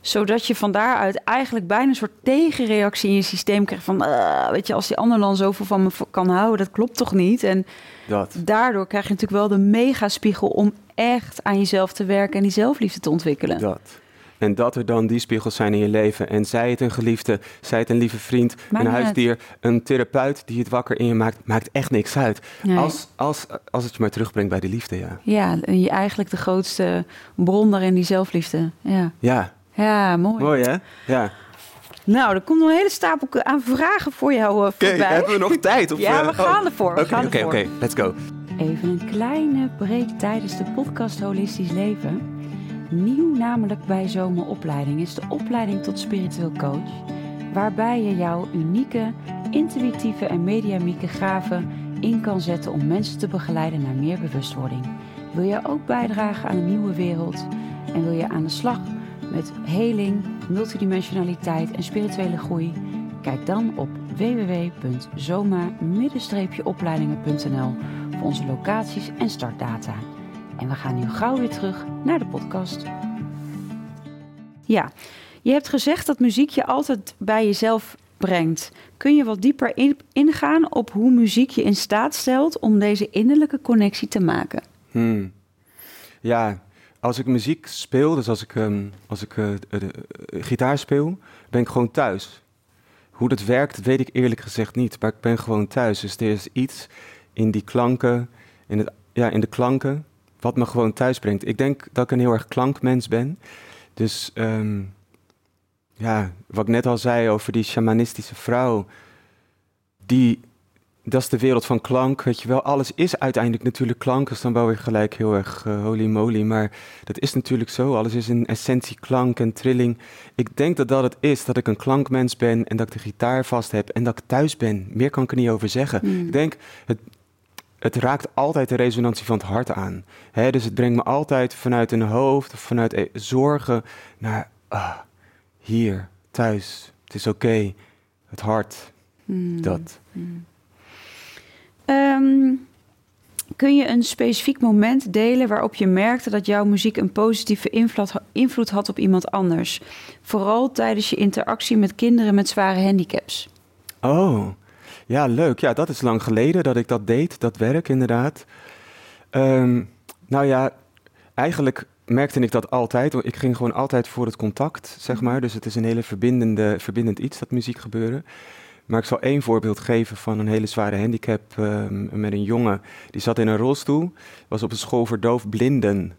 zodat je van daaruit eigenlijk bijna een soort tegenreactie in je systeem krijgt... van, "Ah, weet je, als die ander dan zoveel van me kan houden, dat klopt toch niet? En Dat. daardoor krijg je natuurlijk wel de megaspiegel... om echt aan jezelf te werken en die zelfliefde te ontwikkelen. Dat. En dat er dan die spiegels zijn in je leven. En zij het een geliefde, zij het een lieve vriend, een uit. huisdier, een therapeut die het wakker in je maakt, maakt echt niks uit. Nee. Als, als, als het je maar terugbrengt bij de liefde, ja. Ja, en je eigenlijk de grootste bron daarin, die zelfliefde. Ja, Ja, ja mooi. mooi hè? Ja. Nou, er komt nog een hele stapel aan vragen voor jou uh, Oké, voorbij. hebben we nog tijd? Of, Ja, eh, we gaan oh. ervoor. Oké, oké, oké. Let's go. Even een kleine break tijdens de podcast Holistisch Leven. Nieuw namelijk bij Zomeropleiding is de opleiding tot spiritueel coach. Waarbij je jouw unieke, intuïtieve en mediamieke gaven in kan zetten om mensen te begeleiden naar meer bewustwording. Wil je ook bijdragen aan een nieuwe wereld en wil je aan de slag met heling, multidimensionaliteit en spirituele groei? Kijk dan op www.zoma-opleidingen.nl voor onze locaties en startdata. En we gaan nu gauw weer terug naar de podcast. Ja, je hebt gezegd dat muziek je altijd bij jezelf brengt. Kun je wat dieper in- ingaan op hoe muziek je in staat stelt om deze innerlijke connectie te maken? Hmm. Ja, als ik muziek speel, dus als ik, ehm, als ik eh, eh, gitaar speel, ben ik gewoon thuis. Hoe dat werkt, weet ik eerlijk gezegd niet, maar ik ben gewoon thuis. Dus er is iets in die klanken, in, het, ja, in de klanken, wat me gewoon thuis brengt. Ik denk dat ik een heel erg klankmens ben. Dus ehm, ja, wat ik net al zei over die shamanistische vrouw, die dat is de wereld van klank, weet je wel. Alles is uiteindelijk natuurlijk klank. Is dan wel weer gelijk heel erg eh, holy moly. Maar dat is natuurlijk zo. Alles is in essentie klank en trilling. Ik denk dat dat het is, dat ik een klankmens ben en dat ik de gitaar vast heb en dat ik thuis ben. Meer kan ik er niet over zeggen. Hmm. Ik denk, het, het raakt altijd de resonantie van het hart aan. Hè, dus het brengt me altijd vanuit een hoofd of vanuit e- zorgen naar ah, hier, thuis. Het is oké. Het hart. Hmm. Dat. Ehm, kun je een specifiek moment delen waarop je merkte dat jouw muziek een positieve invloed, had op iemand anders? Vooral tijdens je interactie met kinderen met zware handicaps. Oh, ja, leuk. Ja, dat is lang geleden dat ik dat deed, dat werk inderdaad. Ehm, nou ja, eigenlijk merkte ik dat altijd. Ik ging gewoon altijd voor het contact, zeg maar. Dus het is een hele verbindende, verbindend iets, dat muziek gebeuren. Maar ik zal één voorbeeld geven van een hele zware handicap ehm, met een jongen. Die zat in een rolstoel, was op een school voor doofblinden.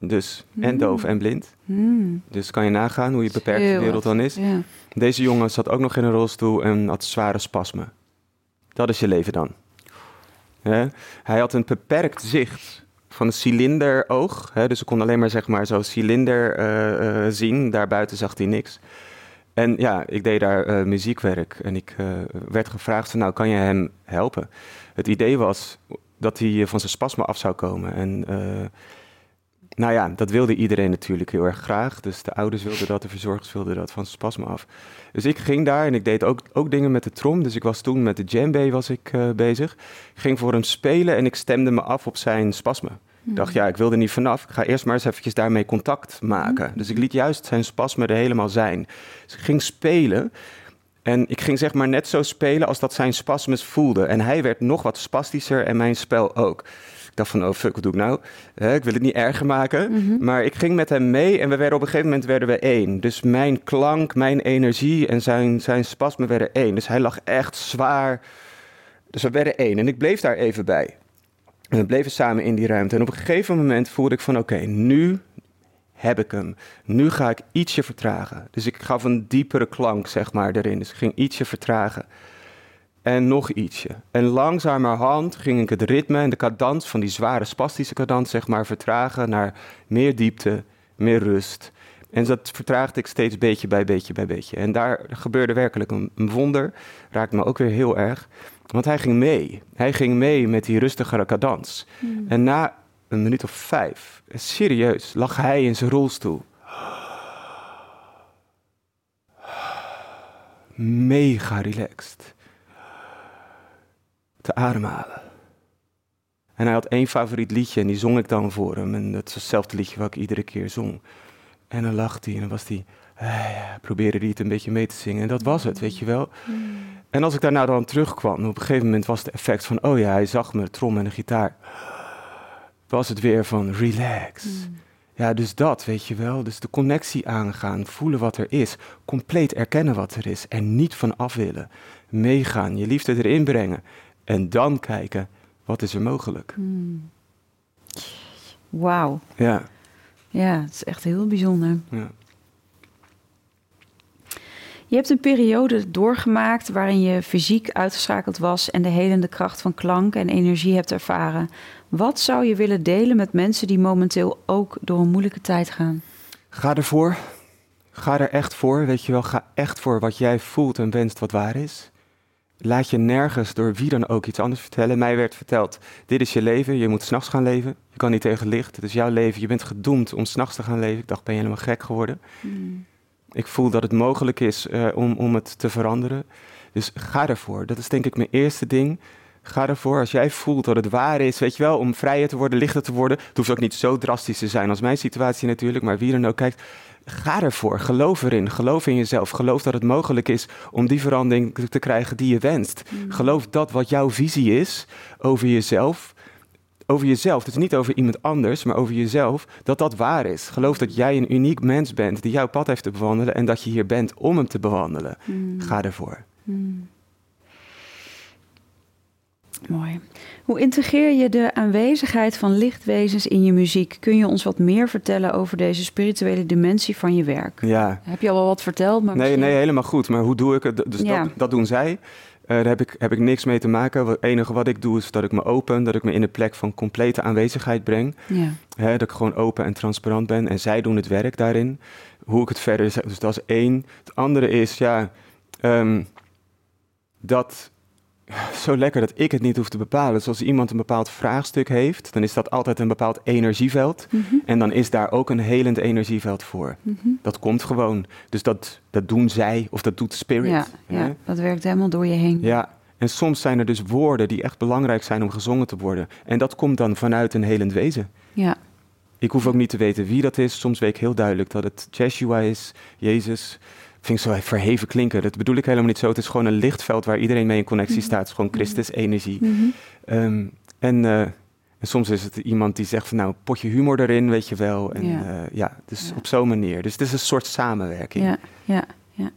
Dus en Hmm. doof en blind. Hmm. Dus kan je nagaan hoe je beperkt de wereld dan is. Deze jongen zat ook nog in een rolstoel en had zware spasmen. Dat is je leven dan. Hij had een beperkt zicht van een cilinderoog. Hè? Dus ik kon alleen maar zeg maar zo'n cilinder eh, eh, zien. Daarbuiten zag hij niks. En ja, ik deed daar eh, muziekwerk en ik eh, werd gevraagd van nou, kan je hem helpen? Het idee was dat hij eh, van zijn spasmen af zou komen. En nou ja, dat wilde iedereen natuurlijk heel erg graag. Dus de ouders wilden dat, de verzorgers wilden dat van zijn spasmen af. Dus ik ging daar en ik deed ook, ook dingen met de trom. Dus ik was toen met de djembe was ik bezig. Ik ging voor hem spelen en ik stemde me af op zijn spasmen. Ik dacht, ja, ik wil er niet vanaf. Ik ga eerst maar eens eventjes daarmee contact maken. Dus ik liet juist zijn spasmen er helemaal zijn. Dus ik ging spelen. En ik ging zeg maar net zo spelen als dat zijn spasmes voelde. En hij werd nog wat spastischer en mijn spel ook. Ik dacht van, oh fuck, wat doe ik nou? Ik wil het niet erger maken. Mhm. Maar ik ging met hem mee en we werden op een gegeven moment werden we één. Dus mijn klank, mijn energie en zijn, zijn spasme werden één. Dus hij lag echt zwaar. Dus we werden één. En ik bleef daar even bij. En we bleven samen in die ruimte. En op een gegeven moment voelde ik van oké, nu heb ik hem. Nu ga ik ietsje vertragen. Dus ik gaf een diepere klank, zeg maar, erin. Dus ik ging ietsje vertragen. En nog ietsje. En langzamerhand ging ik het ritme en de cadans van die zware spastische cadans, zeg maar, vertragen naar meer diepte, meer rust. En dat vertraagde ik steeds beetje bij beetje bij beetje. En daar gebeurde werkelijk een, een wonder. Raakte me ook weer heel erg. Want hij ging mee. Hij ging mee met die rustigere cadans. En na een minuut of vijf, serieus, lag hij in zijn rolstoel. Mega relaxed. Te ademhalen. En hij had één favoriet liedje en die zong ik dan voor hem. En dat is hetzelfde liedje wat ik iedere keer zong. En dan lacht hij en dan was hij... eh, probeerde hij het een beetje mee te zingen. En dat was het, weet je wel. En als ik daarna dan terugkwam, op een gegeven moment was het effect van... oh ja, hij zag me, trom en de gitaar. Was het weer van relax. Ja, dus dat, weet je wel. Dus de connectie aangaan, voelen wat er is. Compleet erkennen wat er is. En niet van af willen. Meegaan, je liefde erin brengen. En dan kijken, wat is er mogelijk? Hmm. Wauw. Ja, Ja, het is echt heel bijzonder. ja. Je hebt een periode doorgemaakt waarin je fysiek uitgeschakeld was en de helende kracht van klank en energie hebt ervaren. Wat zou je willen delen met mensen die momenteel ook door een moeilijke tijd gaan? Ga ervoor. Ga er echt voor, weet je wel. Ga echt voor wat jij voelt en wenst wat waar is. Laat je nergens door wie dan ook iets anders vertellen. Mij werd verteld, dit is je leven, je moet s'nachts gaan leven. Je kan niet tegen licht, het is jouw leven. Je bent gedoemd om s'nachts te gaan leven. Ik dacht, ben je helemaal gek geworden? Ik voel dat het mogelijk is eh, om, om het te veranderen. Dus ga ervoor. Dat is denk ik mijn eerste ding. Ga ervoor. Als jij voelt dat het waar is, weet je wel, om vrijer te worden, lichter te worden. Het hoeft ook niet zo drastisch te zijn als mijn situatie natuurlijk, maar wie dan ook kijkt. Ga ervoor. Geloof erin. Geloof in jezelf. Geloof dat het mogelijk is om die verandering te- te krijgen die je wenst. Geloof dat wat jouw visie is over jezelf. Over jezelf, dus niet over iemand anders, maar over jezelf, dat dat waar is. Geloof dat jij een uniek mens bent die jouw pad heeft te bewandelen en dat je hier bent om hem te bewandelen. Ga ervoor. Mooi. Hoe integreer je de aanwezigheid van lichtwezens in je muziek? Kun je ons wat meer vertellen over deze spirituele dimensie van je werk? Ja, Heb je al wel wat verteld? Maar Nee, misschien- nee, helemaal goed. Maar hoe doe ik het? Dus Ja. dat, dat doen zij. Eh, daar heb ik, heb ik niks mee te maken. Het enige wat ik doe is dat ik me open, dat ik me in een plek van complete aanwezigheid breng. Ja. Hè, dat ik gewoon open en transparant ben. En zij doen het werk daarin. Hoe ik het verder zeg. Dus dat is één. Het andere is, ja, ehm, dat zo lekker dat ik het niet hoef te bepalen. Dus als iemand een bepaald vraagstuk heeft, dan is dat altijd een bepaald energieveld. Mhm. En dan is daar ook een helend energieveld voor. Mhm. Dat komt gewoon. Dus dat, dat doen zij of dat doet Spirit. Ja, dat werkt helemaal door je heen. Ja, en soms zijn er dus woorden die echt belangrijk zijn om gezongen te worden. En dat komt dan vanuit een helend wezen. Ja, Ik hoef ook niet te weten wie dat is. Soms weet ik heel duidelijk dat het Jeshua is, Jezus. Vind ik zo verheven klinken. Dat bedoel ik helemaal niet zo. Het is gewoon een lichtveld waar iedereen mee in connectie Mhm. staat. Het is gewoon Christus-energie. Mhm. Ehm, en, eh, en soms is het iemand die zegt van nou, potje humor erin, weet je wel. En Ja. ja, ja dus Ja. op zo'n manier. Dus het is een soort samenwerking. ja, ja, ja.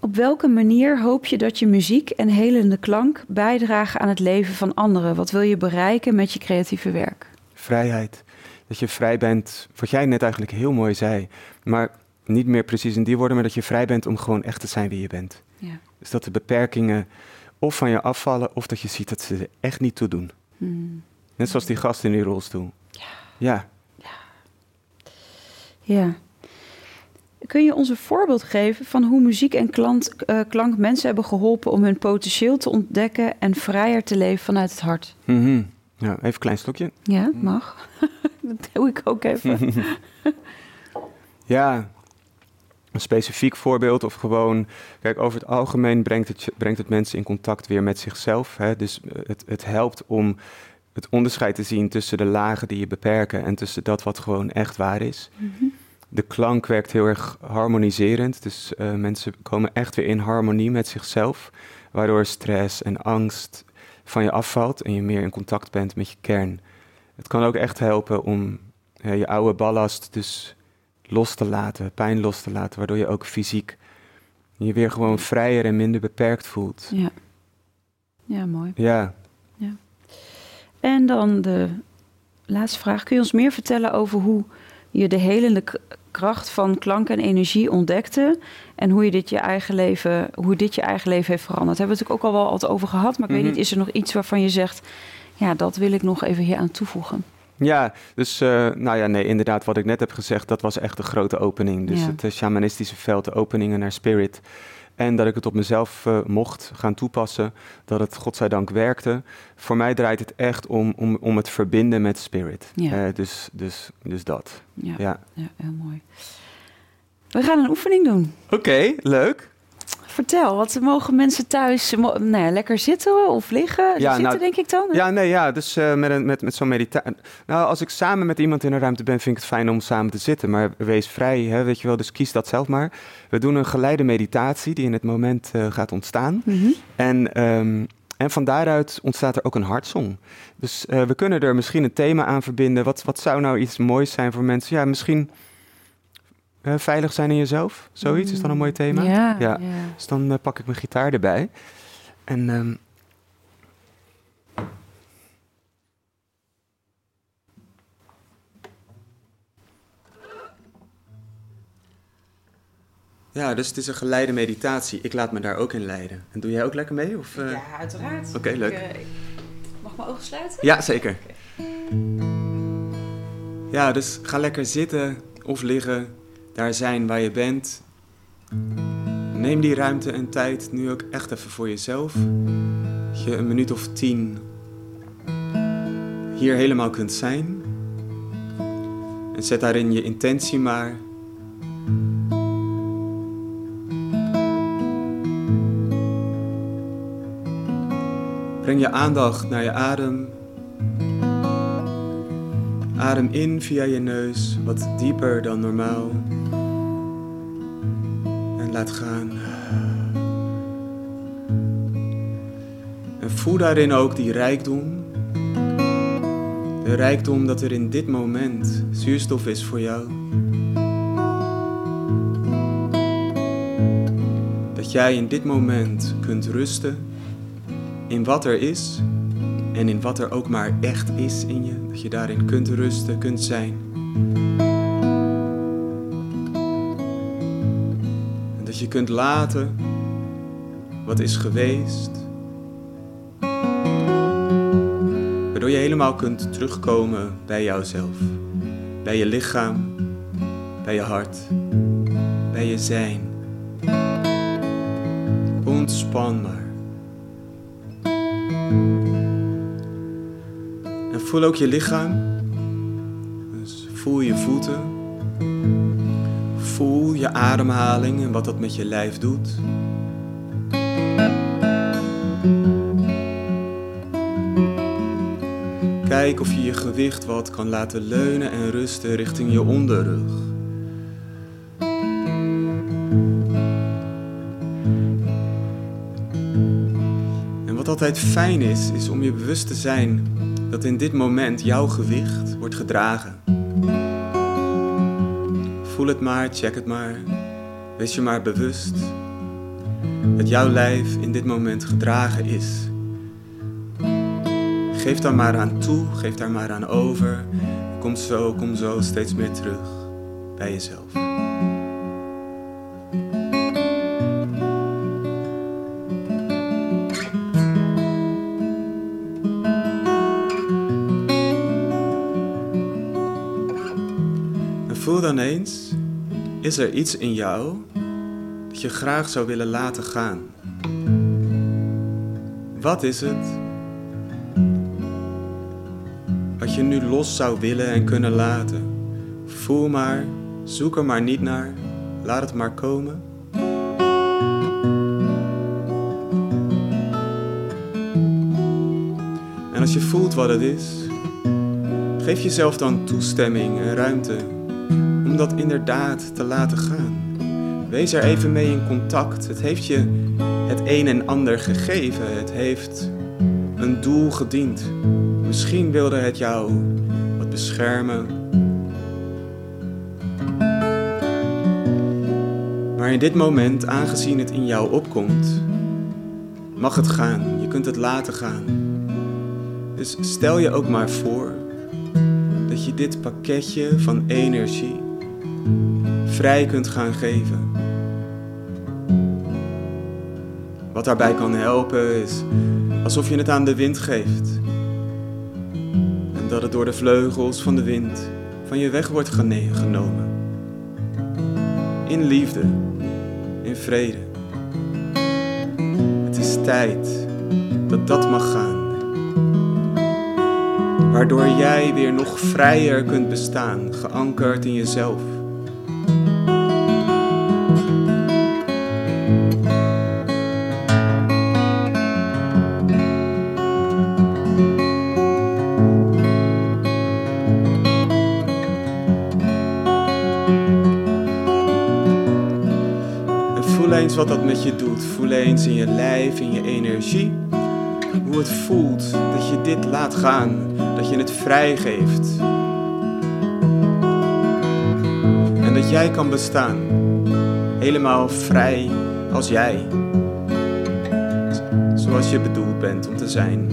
Op welke manier hoop je dat je muziek en helende klank bijdragen aan het leven van anderen? Wat wil je bereiken met je creatieve werk? Vrijheid. Dat je vrij bent, wat jij net eigenlijk heel mooi zei. Maar niet meer precies in die woorden, maar dat je vrij bent om gewoon echt te zijn wie je bent. Ja. Dus dat de beperkingen of van je afvallen, of dat je ziet dat ze er echt niet toe doen. Hmm. Net zoals die gast in die rolstoel. Ja. Ja. Kun je ons een voorbeeld geven van hoe muziek en klant, eh, klank mensen hebben geholpen om hun potentieel te ontdekken en vrijer te leven vanuit het hart? Mhm. ja. Even een klein slokje. Ja, mag. dat doe ik ook even. Ja, een specifiek voorbeeld of gewoon... Kijk, over het algemeen brengt het, brengt het mensen in contact weer met zichzelf. Hè? Dus eh, het, het helpt om het onderscheid te zien tussen de lagen die je beperken... en tussen dat wat gewoon echt waar is. Mhm. De klank werkt heel erg harmoniserend. Dus eh, mensen komen echt weer in harmonie met zichzelf... waardoor stress en angst van je afvalt... en je meer in contact bent met je kern. Het kan ook echt helpen om je oude ballast dus los te laten, pijn los te laten, waardoor je ook fysiek je weer gewoon vrijer en minder beperkt voelt. Ja. ja, mooi. Ja, En dan de laatste vraag. Kun je ons meer vertellen over hoe je de helende kracht van klank en energie ontdekte en hoe je dit je eigen leven, hoe dit je eigen leven heeft veranderd? Daar hebben we het natuurlijk ook al wel wat over gehad, maar ik Mhm. weet niet, is er nog iets waarvan je zegt, ja, dat wil ik nog even hier aan toevoegen? Ja dus eh, nou ja, nee, inderdaad, wat ik net heb gezegd, dat was echt een grote opening. Dus Ja. het eh, shamanistische veld, de openingen naar spirit. En dat ik het op mezelf eh, mocht gaan toepassen, dat het godzijdank werkte. Voor mij draait het echt om, om, om het verbinden met spirit. Ja. Dus, dus, dus dat. Ja, ja. Ja. heel mooi. We gaan een oefening doen. Oké, leuk. Vertel, wat mogen mensen thuis nou ja, lekker zitten of liggen? Ja, zitten nou, denk ik dan. Ja, nee, ja, dus eh, met, een, met, met zo'n meditatie. Nou, als ik samen met iemand in een ruimte ben, vind ik het fijn om samen te zitten. Maar wees vrij, hè, weet je wel, dus kies dat zelf maar. We doen een geleide meditatie die in het moment eh, gaat ontstaan. Mhm. En, ehm, en van daaruit ontstaat er ook een hartsong. Dus eh, we kunnen er misschien een thema aan verbinden. Wat, wat zou nou iets moois zijn voor mensen? Ja, misschien veilig zijn in jezelf. Zoiets, is dan een mooi thema? Ja, Ja. ja. Dus dan eh, pak ik mijn gitaar erbij. En ehm, Ja, dus het is een geleide meditatie. Ik laat me daar ook in leiden. En doe jij ook lekker mee? Of, eh? Ja, uiteraard. Oké, leuk. Ik, eh, ik- mag mijn ogen sluiten? Ja, zeker. Ja, dus ga lekker zitten of liggen, daar zijn waar je bent. Neem die ruimte en tijd nu ook echt even voor jezelf. Dat je een minuut of tien hier helemaal kunt zijn. En zet daarin je intentie maar. Breng je aandacht naar je adem. Adem in via je neus, wat dieper dan normaal. Laat gaan. En voel daarin ook die rijkdom. De rijkdom dat er in dit moment zuurstof is voor jou. Dat jij in dit moment kunt rusten in wat er is en in wat er ook maar echt is in je. Dat je daarin kunt rusten, kunt zijn. Dat je kunt laten wat is geweest. Waardoor je helemaal kunt terugkomen bij jouzelf. Bij je lichaam, bij je hart, bij je zijn. Ontspan maar. En voel ook je lichaam. Dus voel je voeten. Je ademhaling en wat dat met je lijf doet. Kijk of je je gewicht wat kan laten leunen en rusten richting je onderrug. En wat altijd fijn is, is om je bewust te zijn dat in dit moment jouw gewicht wordt gedragen. Voel het maar, check het maar. Wees je maar bewust dat jouw lijf in dit moment gedragen is. Geef daar maar aan toe, geef daar maar aan over. Kom zo, kom zo steeds meer terug bij jezelf. En voel dan eens, is er iets in jou dat je graag zou willen laten gaan? Wat is het wat je nu los zou willen en kunnen laten? Voel maar, zoek er maar niet naar, laat het maar komen. En als je voelt wat het is, geef jezelf dan toestemming en ruimte dat inderdaad te laten gaan. Wees er even mee in contact. Het heeft je het een en ander gegeven. Het heeft een doel gediend. Misschien wilde het jou wat beschermen. Maar in dit moment, aangezien het in jou opkomt, mag het gaan. Je kunt het laten gaan. Dus stel je ook maar voor dat je dit pakketje van energie vrij kunt gaan geven. Wat daarbij kan helpen is alsof je het aan de wind geeft. En dat het door de vleugels van de wind van je weg wordt genomen. In liefde, in vrede. Het is tijd dat dat mag gaan. Waardoor jij weer nog vrijer kunt bestaan, geankerd in jezelf. Wat dat met je doet. Voel eens in je lijf, in je energie. Hoe het voelt dat je dit laat gaan, dat je het vrijgeeft. En dat jij kan bestaan, helemaal vrij als jij. Zoals je bedoeld bent om te zijn.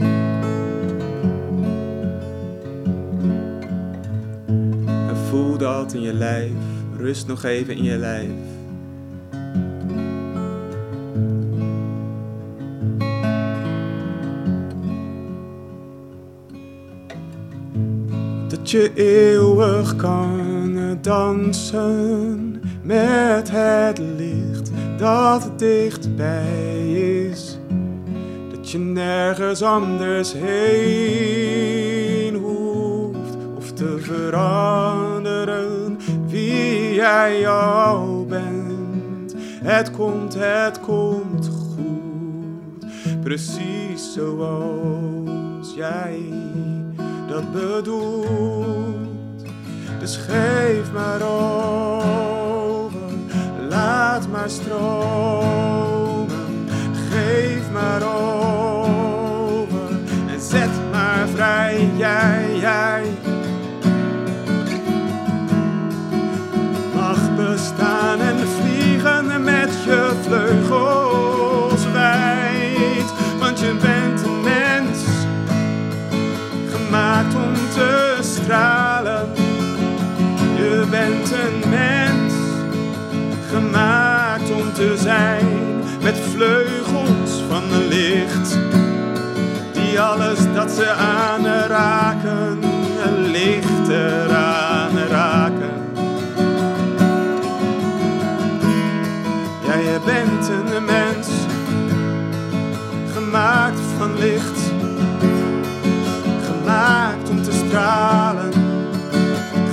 En voel dat in je lijf. Rust nog even in je lijf. Je eeuwig kan dansen met het licht dat dichtbij is. Dat je nergens anders heen hoeft of te veranderen wie jij al bent. Het komt, het komt goed, precies zoals jij dat bedoelt. Dus geef maar over, laat maar stromen. Geef maar over en zet maar vrij, jij, jij. Mag bestaan en vliegen met je vleugels gemaakt om te zijn met vleugels van licht. Die alles dat ze aanraken, licht eraan raken. Bent een mens gemaakt van licht stralen,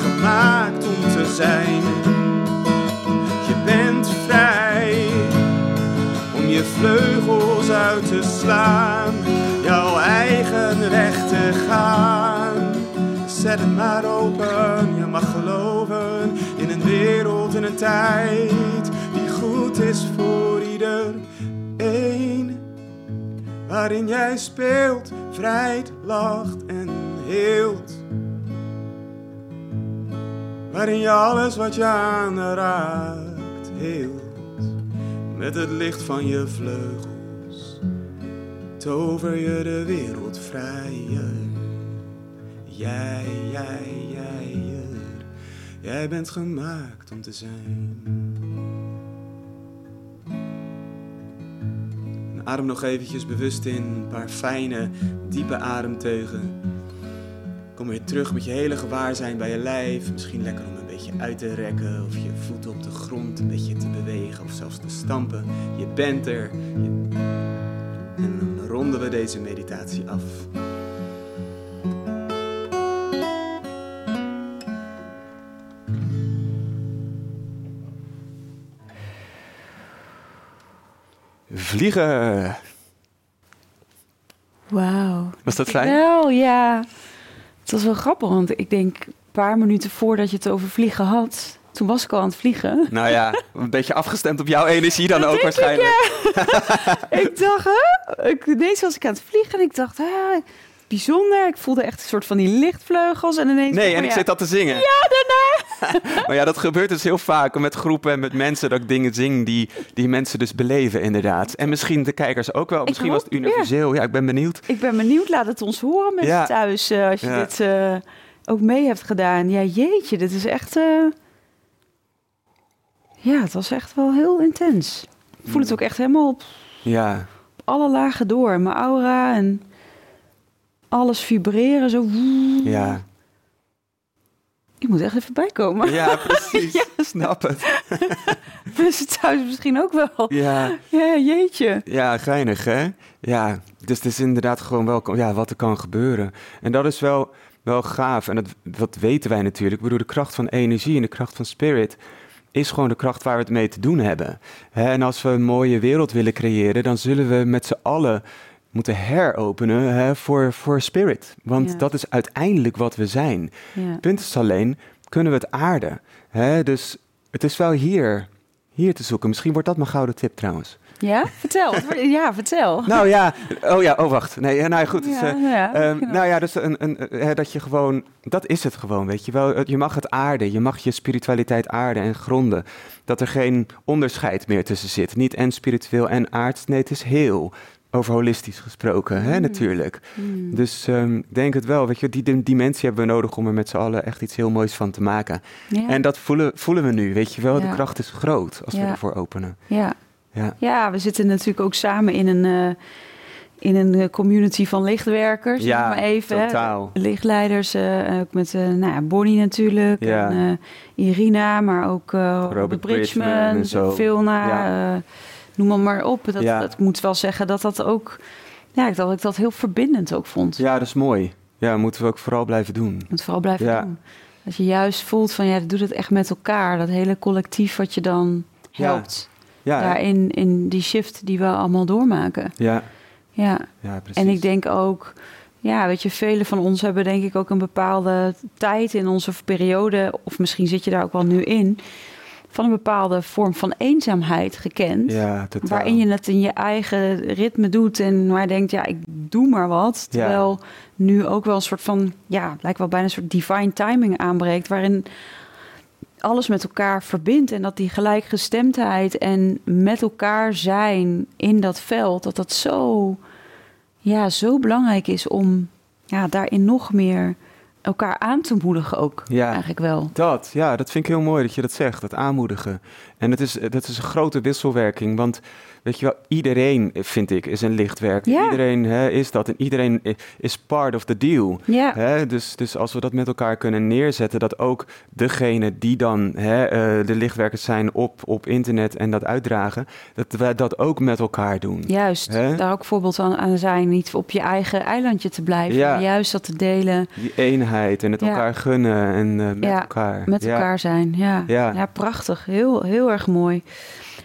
gemaakt om te zijn. Te slaan, jouw eigen weg te gaan. Zet het maar open, je mag geloven in een wereld en een tijd die goed is voor iedereen. Waarin jij speelt, vrijt, lacht en heelt. Waarin je alles wat je aanraakt heelt. Met het licht van je vleugels tover je de wereld vrijer. Jij, jij, jij, jij bent gemaakt om te zijn. Adem nog eventjes bewust in, een paar fijne, diepe ademteugen. Kom weer terug met je hele gewaarzijn bij je lijf. Misschien lekker om een beetje uit te rekken of je voeten op de grond een beetje te bewegen of zelfs te stampen. Je bent er. Je... Ronden we deze meditatie af. Vliegen. Wauw. Was dat fijn? Wel, ja. Het was wel grappig, want ik denk een paar minuten voordat je het over vliegen had, toen was ik al aan het vliegen. Nou ja, een beetje afgestemd op jouw energie dan ook waarschijnlijk. ik dacht, hè? Ik, ineens was ik aan het vliegen en ik dacht, bijzonder. Ik voelde echt een soort van die lichtvleugels en ineens... Nee, en oh ik zit dat te zingen. Ja, daarna! Maar ja, dat gebeurt dus heel vaak met groepen en met mensen dat ik dingen zing die, die mensen dus beleven inderdaad. En misschien de kijkers ook wel. Misschien was het ja. universeel. Ja, ik ben benieuwd. Ik ben benieuwd, laat het ons horen mensen Ja. thuis, eh, als je dit eh, ook mee hebt gedaan. Ja, jeetje, dit is echt... eh, Ja, het was echt wel heel intens. Ik voel het ook echt helemaal op Ja, alle lagen door. Mijn aura en alles vibreren zo. ja. Ik moet echt even bijkomen. Ja, precies. Snap het. Mensen thuis misschien ook wel. Ja, Ja, jeetje. ja, geinig hè? Ja, dus het is inderdaad gewoon wel ja, wat er kan gebeuren. En dat is wel, wel gaaf. En dat, dat weten wij natuurlijk. Ik bedoel, de kracht van energie en de kracht van spirit is gewoon de kracht waar we het mee te doen hebben. En als we een mooie wereld willen creëren, dan zullen we met z'n allen moeten heropenen hè, voor, voor spirit. Want Ja. dat is uiteindelijk wat we zijn. Ja. Het punt is alleen, kunnen we het aarden? Hè? Dus het is wel hier, hier te zoeken. Misschien wordt dat mijn gouden tip trouwens. Ja? Vertel. Ja, vertel. Nou ja, oh ja, oh wacht. Nee, ja, nou goed. dus, Ja, eh, ja, ehm, nou ja, dus een, een, eh, hè, dat je gewoon, dat is het gewoon, weet je wel. Je mag het aarden, je mag je spiritualiteit aarden en gronden. Dat er geen onderscheid meer tussen zit. Niet en spiritueel en aards, nee, het is heel. Over holistisch gesproken, hè, Mm. natuurlijk. Hmm. Dus ehm, ik denk het wel, weet je, die dim- dimensie hebben we nodig om er met z'n allen echt iets heel moois van te maken. ja. En dat voelen, voelen we nu, weet je wel. De Ja. kracht is groot als we Ja. ervoor openen. ja. Ja, ja, we zitten natuurlijk ook samen in een, eh, in een eh, community van lichtwerkers. Ja, maar even, hè. Lichtleiders, eh, ook met nou ja, Bonnie natuurlijk. Ja. En, Irina, maar ook Robert Bridgman. Vilna. Ja. noem maar, maar op. Dat, Ja. dat ik moet wel zeggen dat dat ook... Ja, dat ik dat heel verbindend ook vond. ja, dat is mooi. Ja, moeten we ook vooral blijven doen. Moet vooral blijven Ja. doen. Dat je juist voelt van, ja, doe het echt met elkaar. Dat hele collectief wat je dan Ja. helpt. Ja, Daarin, in die shift die we allemaal doormaken. ja, Ja, ja precies. en ik denk ook... Ja, weet je, velen van ons hebben denk ik ook een bepaalde tijd in onze periode... of misschien zit je daar ook wel nu in... van een bepaalde vorm van eenzaamheid gekend. Ja, totaal. Waarin je het in je eigen ritme doet en waar je denkt, ja, ik doe maar wat. Ja. Terwijl nu ook wel een soort van, ja, lijkt wel bijna een soort divine timing aanbreekt, waarin alles met elkaar verbindt en dat die gelijkgestemdheid en met elkaar zijn in dat veld, dat dat zo, ja, zo belangrijk is om ja, daarin nog meer elkaar aan te moedigen ook. Ja. Eigenlijk wel. Dat, ja, dat vind ik heel mooi dat je dat zegt, dat aanmoedigen. En het is, dat is een grote wisselwerking, want weet je wel, iedereen, vind ik, is een lichtwerker. Ja. Iedereen hè, is dat en iedereen i- is part of the deal. Ja. Hè, dus, dus als we dat met elkaar kunnen neerzetten, dat ook degene die dan hè, eh, de lichtwerkers zijn op, op internet en dat uitdragen, dat wij dat ook met elkaar doen. Juist, Hè? daar ook voorbeeld aan, aan zijn. Niet op je eigen eilandje te blijven, Ja. maar juist dat te delen, Die eenheid en het elkaar gunnen en eh, met Ja, elkaar. met elkaar zijn. Ja. Ja. Ja. prachtig. Heel, heel erg mooi.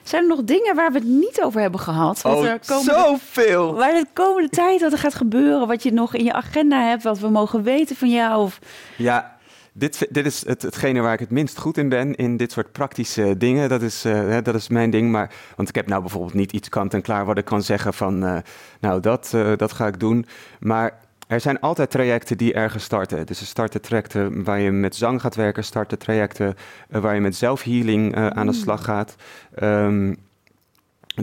Zijn er nog dingen waar we het niet over hebben gehad? Wat Oh, er komende, zoveel! Waar de komende tijd wat er gaat gebeuren, wat je nog in je agenda hebt, wat we mogen weten van jou? Of, Ja, dit, dit is het, hetgene waar ik het minst goed in ben, in dit soort praktische dingen. Dat is, eh, hè, dat is mijn ding. Maar, want ik heb nou bijvoorbeeld niet iets kant en klaar wat ik kan zeggen van, eh, nou, dat, eh, dat ga ik doen. Maar er zijn altijd trajecten die ergens starten. Dus er starten trajecten waar je met zang gaat werken, starten trajecten eh, waar je met zelfhealing eh, aan de slag gaat. Ehm,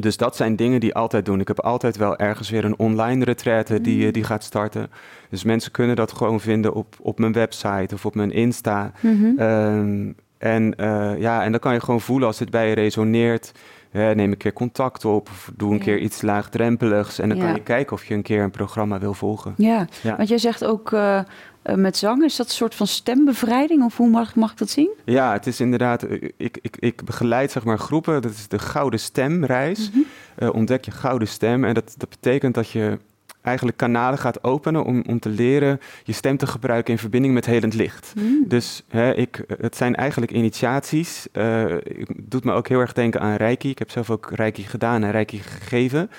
dus dat zijn dingen die altijd doen. Ik heb altijd wel ergens weer een online retraite die, eh, die gaat starten. Dus mensen kunnen dat gewoon vinden op, op mijn website of op mijn Insta. Ehm, en, ja, en dan kan je gewoon voelen als het bij je resoneert. Neem een keer contact op of doe een Ja. keer iets laagdrempeligs. En dan Ja. kan je kijken of je een keer een programma wil volgen. ja. Ja. want jij zegt ook eh, eh, met zang, is dat een soort van stembevrijding? Of hoe mag, mag ik dat zien? Ja, het is inderdaad, eh, ik, ik, ik begeleid zeg maar groepen. Dat is de Gouden Stemreis. Mhm. Ontdek je gouden stem. En dat, dat betekent dat je eigenlijk kanalen gaat openen om, om te leren je stem te gebruiken in verbinding met helend licht. Mm. Dus hè, ik, het zijn eigenlijk initiaties. Eh, het doet me ook heel erg denken aan Reiki. Ik heb zelf ook Reiki gedaan en Reiki gegeven.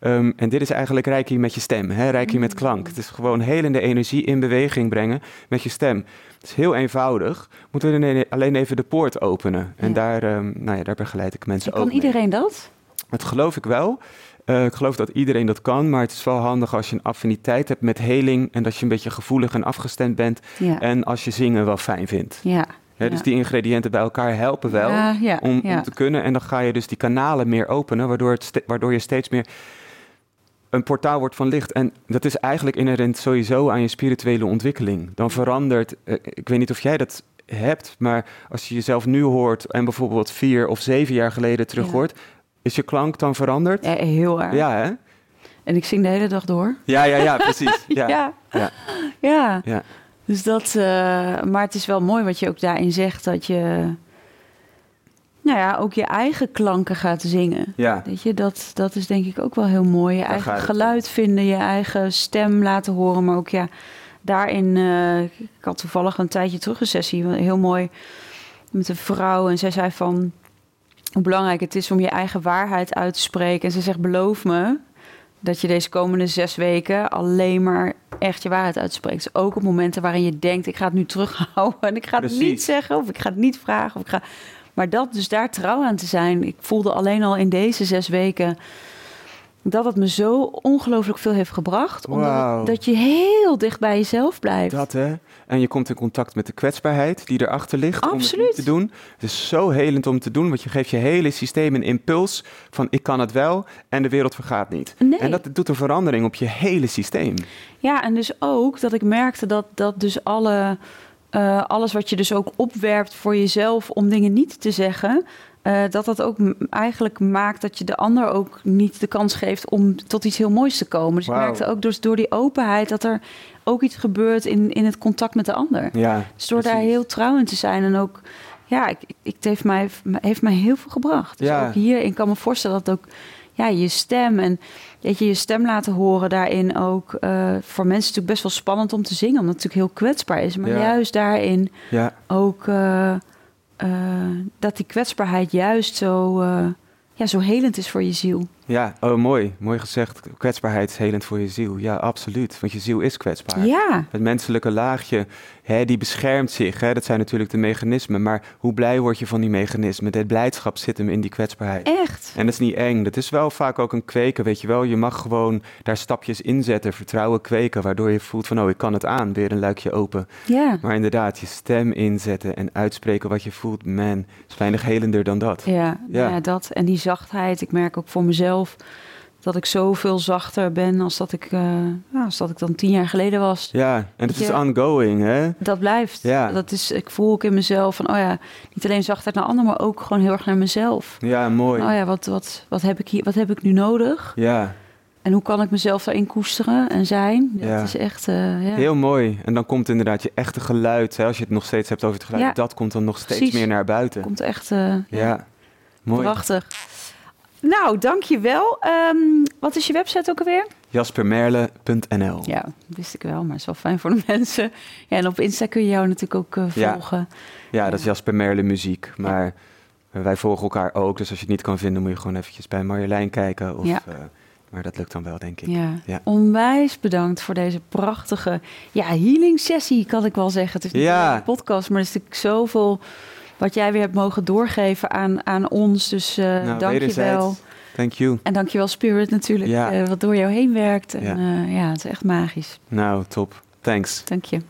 Ehm, en dit is eigenlijk Reiki met je stem, hè? Reiki met klank. Het is gewoon helende energie in beweging brengen met je stem. Het is heel eenvoudig. Moeten we alleen- even de poort openen. En Ja. daar, ehm, nou ja, daar begeleid ik mensen En ook kan mee. iedereen dat? Dat geloof ik wel. Eh, ik geloof dat iedereen dat kan, maar het is wel handig als je een affiniteit hebt met heling en dat je een beetje gevoelig en afgestemd bent Ja. en als je zingen wel fijn vindt. ja. Dus Ja. die ingrediënten bij elkaar helpen wel Ja, ja, om, om te kunnen en dan ga je dus die kanalen meer openen, waardoor, het waardoor je steeds meer een portaal wordt van licht. En dat is eigenlijk inherent sowieso aan je spirituele ontwikkeling. Dan verandert, eh, ik weet niet of jij dat hebt, maar als je jezelf nu hoort en bijvoorbeeld vier of zeven jaar geleden terug hoort, is je klank dan veranderd? Ja, heel erg. Ja, hè? En ik zing de hele dag door. Ja, ja, ja, precies. Ja. ja. Ja. Ja. Ja. Dus dat, eh, maar het is wel mooi wat je ook daarin zegt, dat je, nou ja, ook je eigen klanken gaat zingen. Ja. Weet je, dat, dat is denk ik ook wel heel mooi. Je Daar eigen geluid vinden, je eigen stem laten horen. Maar ook ja, daarin, eh, ik had toevallig een tijdje terug een sessie, heel mooi, met een vrouw. En zij zei van, hoe belangrijk het is om je eigen waarheid uit te spreken. En ze zegt, beloof me dat je deze komende zes weken alleen maar echt je waarheid uitspreekt. Dus ook op momenten waarin je denkt, ik ga het nu terughouden. En ik ga het niet zeggen of ik ga het niet vragen. Of ik ga... Maar dat, dus daar trouw aan te zijn. Ik voelde alleen al in deze zes weken dat het me zo ongelooflijk veel heeft gebracht. Omdat het- dat je heel dicht bij jezelf blijft. Dat hè. En je komt in contact met de kwetsbaarheid die erachter ligt om het Absoluut. te doen. Het is zo helend om te doen, want je geeft je hele systeem een impuls van ik kan het wel en de wereld vergaat niet. Nee. En dat doet een verandering op je hele systeem. Ja, en dus ook dat ik merkte dat, dat dus alle, eh, alles wat je dus ook opwerpt voor jezelf om dingen niet te zeggen, eh, dat dat ook eigenlijk maakt dat je de ander ook niet de kans geeft om tot iets heel moois te komen. Dus Wauw. ik merkte ook dus door die openheid dat er ook iets gebeurt in, in het contact met de ander. Ja, Dus door daar heel trouw in te zijn en ook, ja, ik, ik, het heeft mij, heeft mij heel veel gebracht. Dus Ja. ook hierin kan me voorstellen dat ook, ja, je stem en weet je, je stem laten horen daarin ook, eh, voor mensen natuurlijk best wel spannend om te zingen, omdat het natuurlijk heel kwetsbaar is. Maar Ja. juist daarin Ja, ook, eh, eh, dat die kwetsbaarheid juist zo, eh, ja, zo helend is voor je ziel. Ja. Oh, mooi. Mooi gezegd. Kwetsbaarheid is helend voor je ziel. Ja, absoluut. Want je ziel is kwetsbaar. Ja, Het menselijke laagje, hè, die beschermt zich. Hè? Dat zijn natuurlijk de mechanismen. Maar hoe blij word je van die mechanismen? De blijdschap zit hem in die kwetsbaarheid. echt. En dat is niet eng. Dat is wel vaak ook een kweken, weet je wel. Je mag gewoon daar stapjes in zetten, vertrouwen kweken, waardoor je voelt van, oh, ik kan het aan, weer een luikje open. Ja. Maar inderdaad, je stem inzetten en uitspreken wat je voelt, man, is weinig helender dan dat. Ja, Ja. ja. dat. En die zachtheid. Ik merk ook voor mezelf dat ik zoveel zachter ben als dat ik, eh, als dat ik dan tien jaar geleden was. Ja, en het is ongoing, hè? Dat blijft. Ja. Dat is, ik voel ook in mezelf van, oh ja, niet alleen zachtheid naar anderen, maar ook gewoon heel erg naar mezelf. Ja, mooi. Oh ja, wat, wat, wat, heb ik hier, wat heb ik nu nodig? Ja, En hoe kan ik mezelf daarin koesteren en zijn? Dat Ja. is echt, eh, ja. heel mooi. En dan komt inderdaad je echte geluid, hè, als je het nog steeds hebt over het geluid, Ja. dat komt dan nog steeds Precies. meer naar buiten. komt echt eh, Ja, mooi. prachtig. Nou, dankjewel. Ehm wat is je website ook alweer? jaspermerle.nl Ja, wist ik wel, maar het is wel fijn voor de mensen. Ja, en op Insta kun je jou natuurlijk ook eh, volgen. Ja, dat is Jasper Merle muziek. Maar wij volgen elkaar ook. Dus als je het niet kan vinden, moet je gewoon eventjes bij Marjolein kijken. Of, Ja. eh, maar dat lukt dan wel, denk ik. Ja. Ja. Onwijs bedankt voor deze prachtige ja, healing sessie, kan ik wel zeggen. Het is niet Ja. een podcast, maar er is natuurlijk zoveel wat jij weer hebt mogen doorgeven aan, aan ons. Dus eh Nou, dank je wel. Thank you. En dankjewel Spirit natuurlijk, Ja. eh, wat door jou heen werkt. En Ja. ja, ja het is echt magisch. Nou, top. Thanks. Dank je.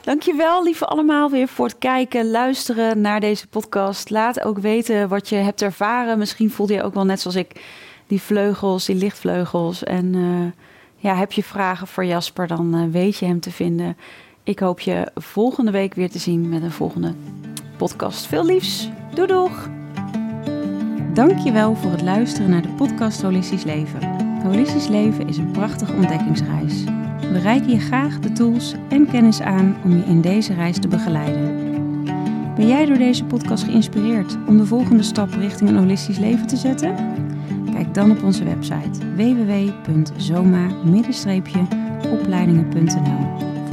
Dankjewel, lieve allemaal, weer voor het kijken, luisteren naar deze podcast. Laat ook weten wat je hebt ervaren. Misschien voelde je ook wel net zoals ik die vleugels, die lichtvleugels. En eh, ja, heb je vragen voor Jasper, dan eh, weet je hem te vinden. Ik hoop je volgende week weer te zien met een volgende podcast. Veel liefs. Doei doeg! Dankjewel voor het luisteren naar de podcast Holistisch Leven. Holistisch Leven is een prachtige ontdekkingsreis. We reiken je graag de tools en kennis aan om je in deze reis te begeleiden. Ben jij door deze podcast geïnspireerd om de volgende stap richting een holistisch leven te zetten? Kijk dan op onze website www.zoma-opleidingen.nl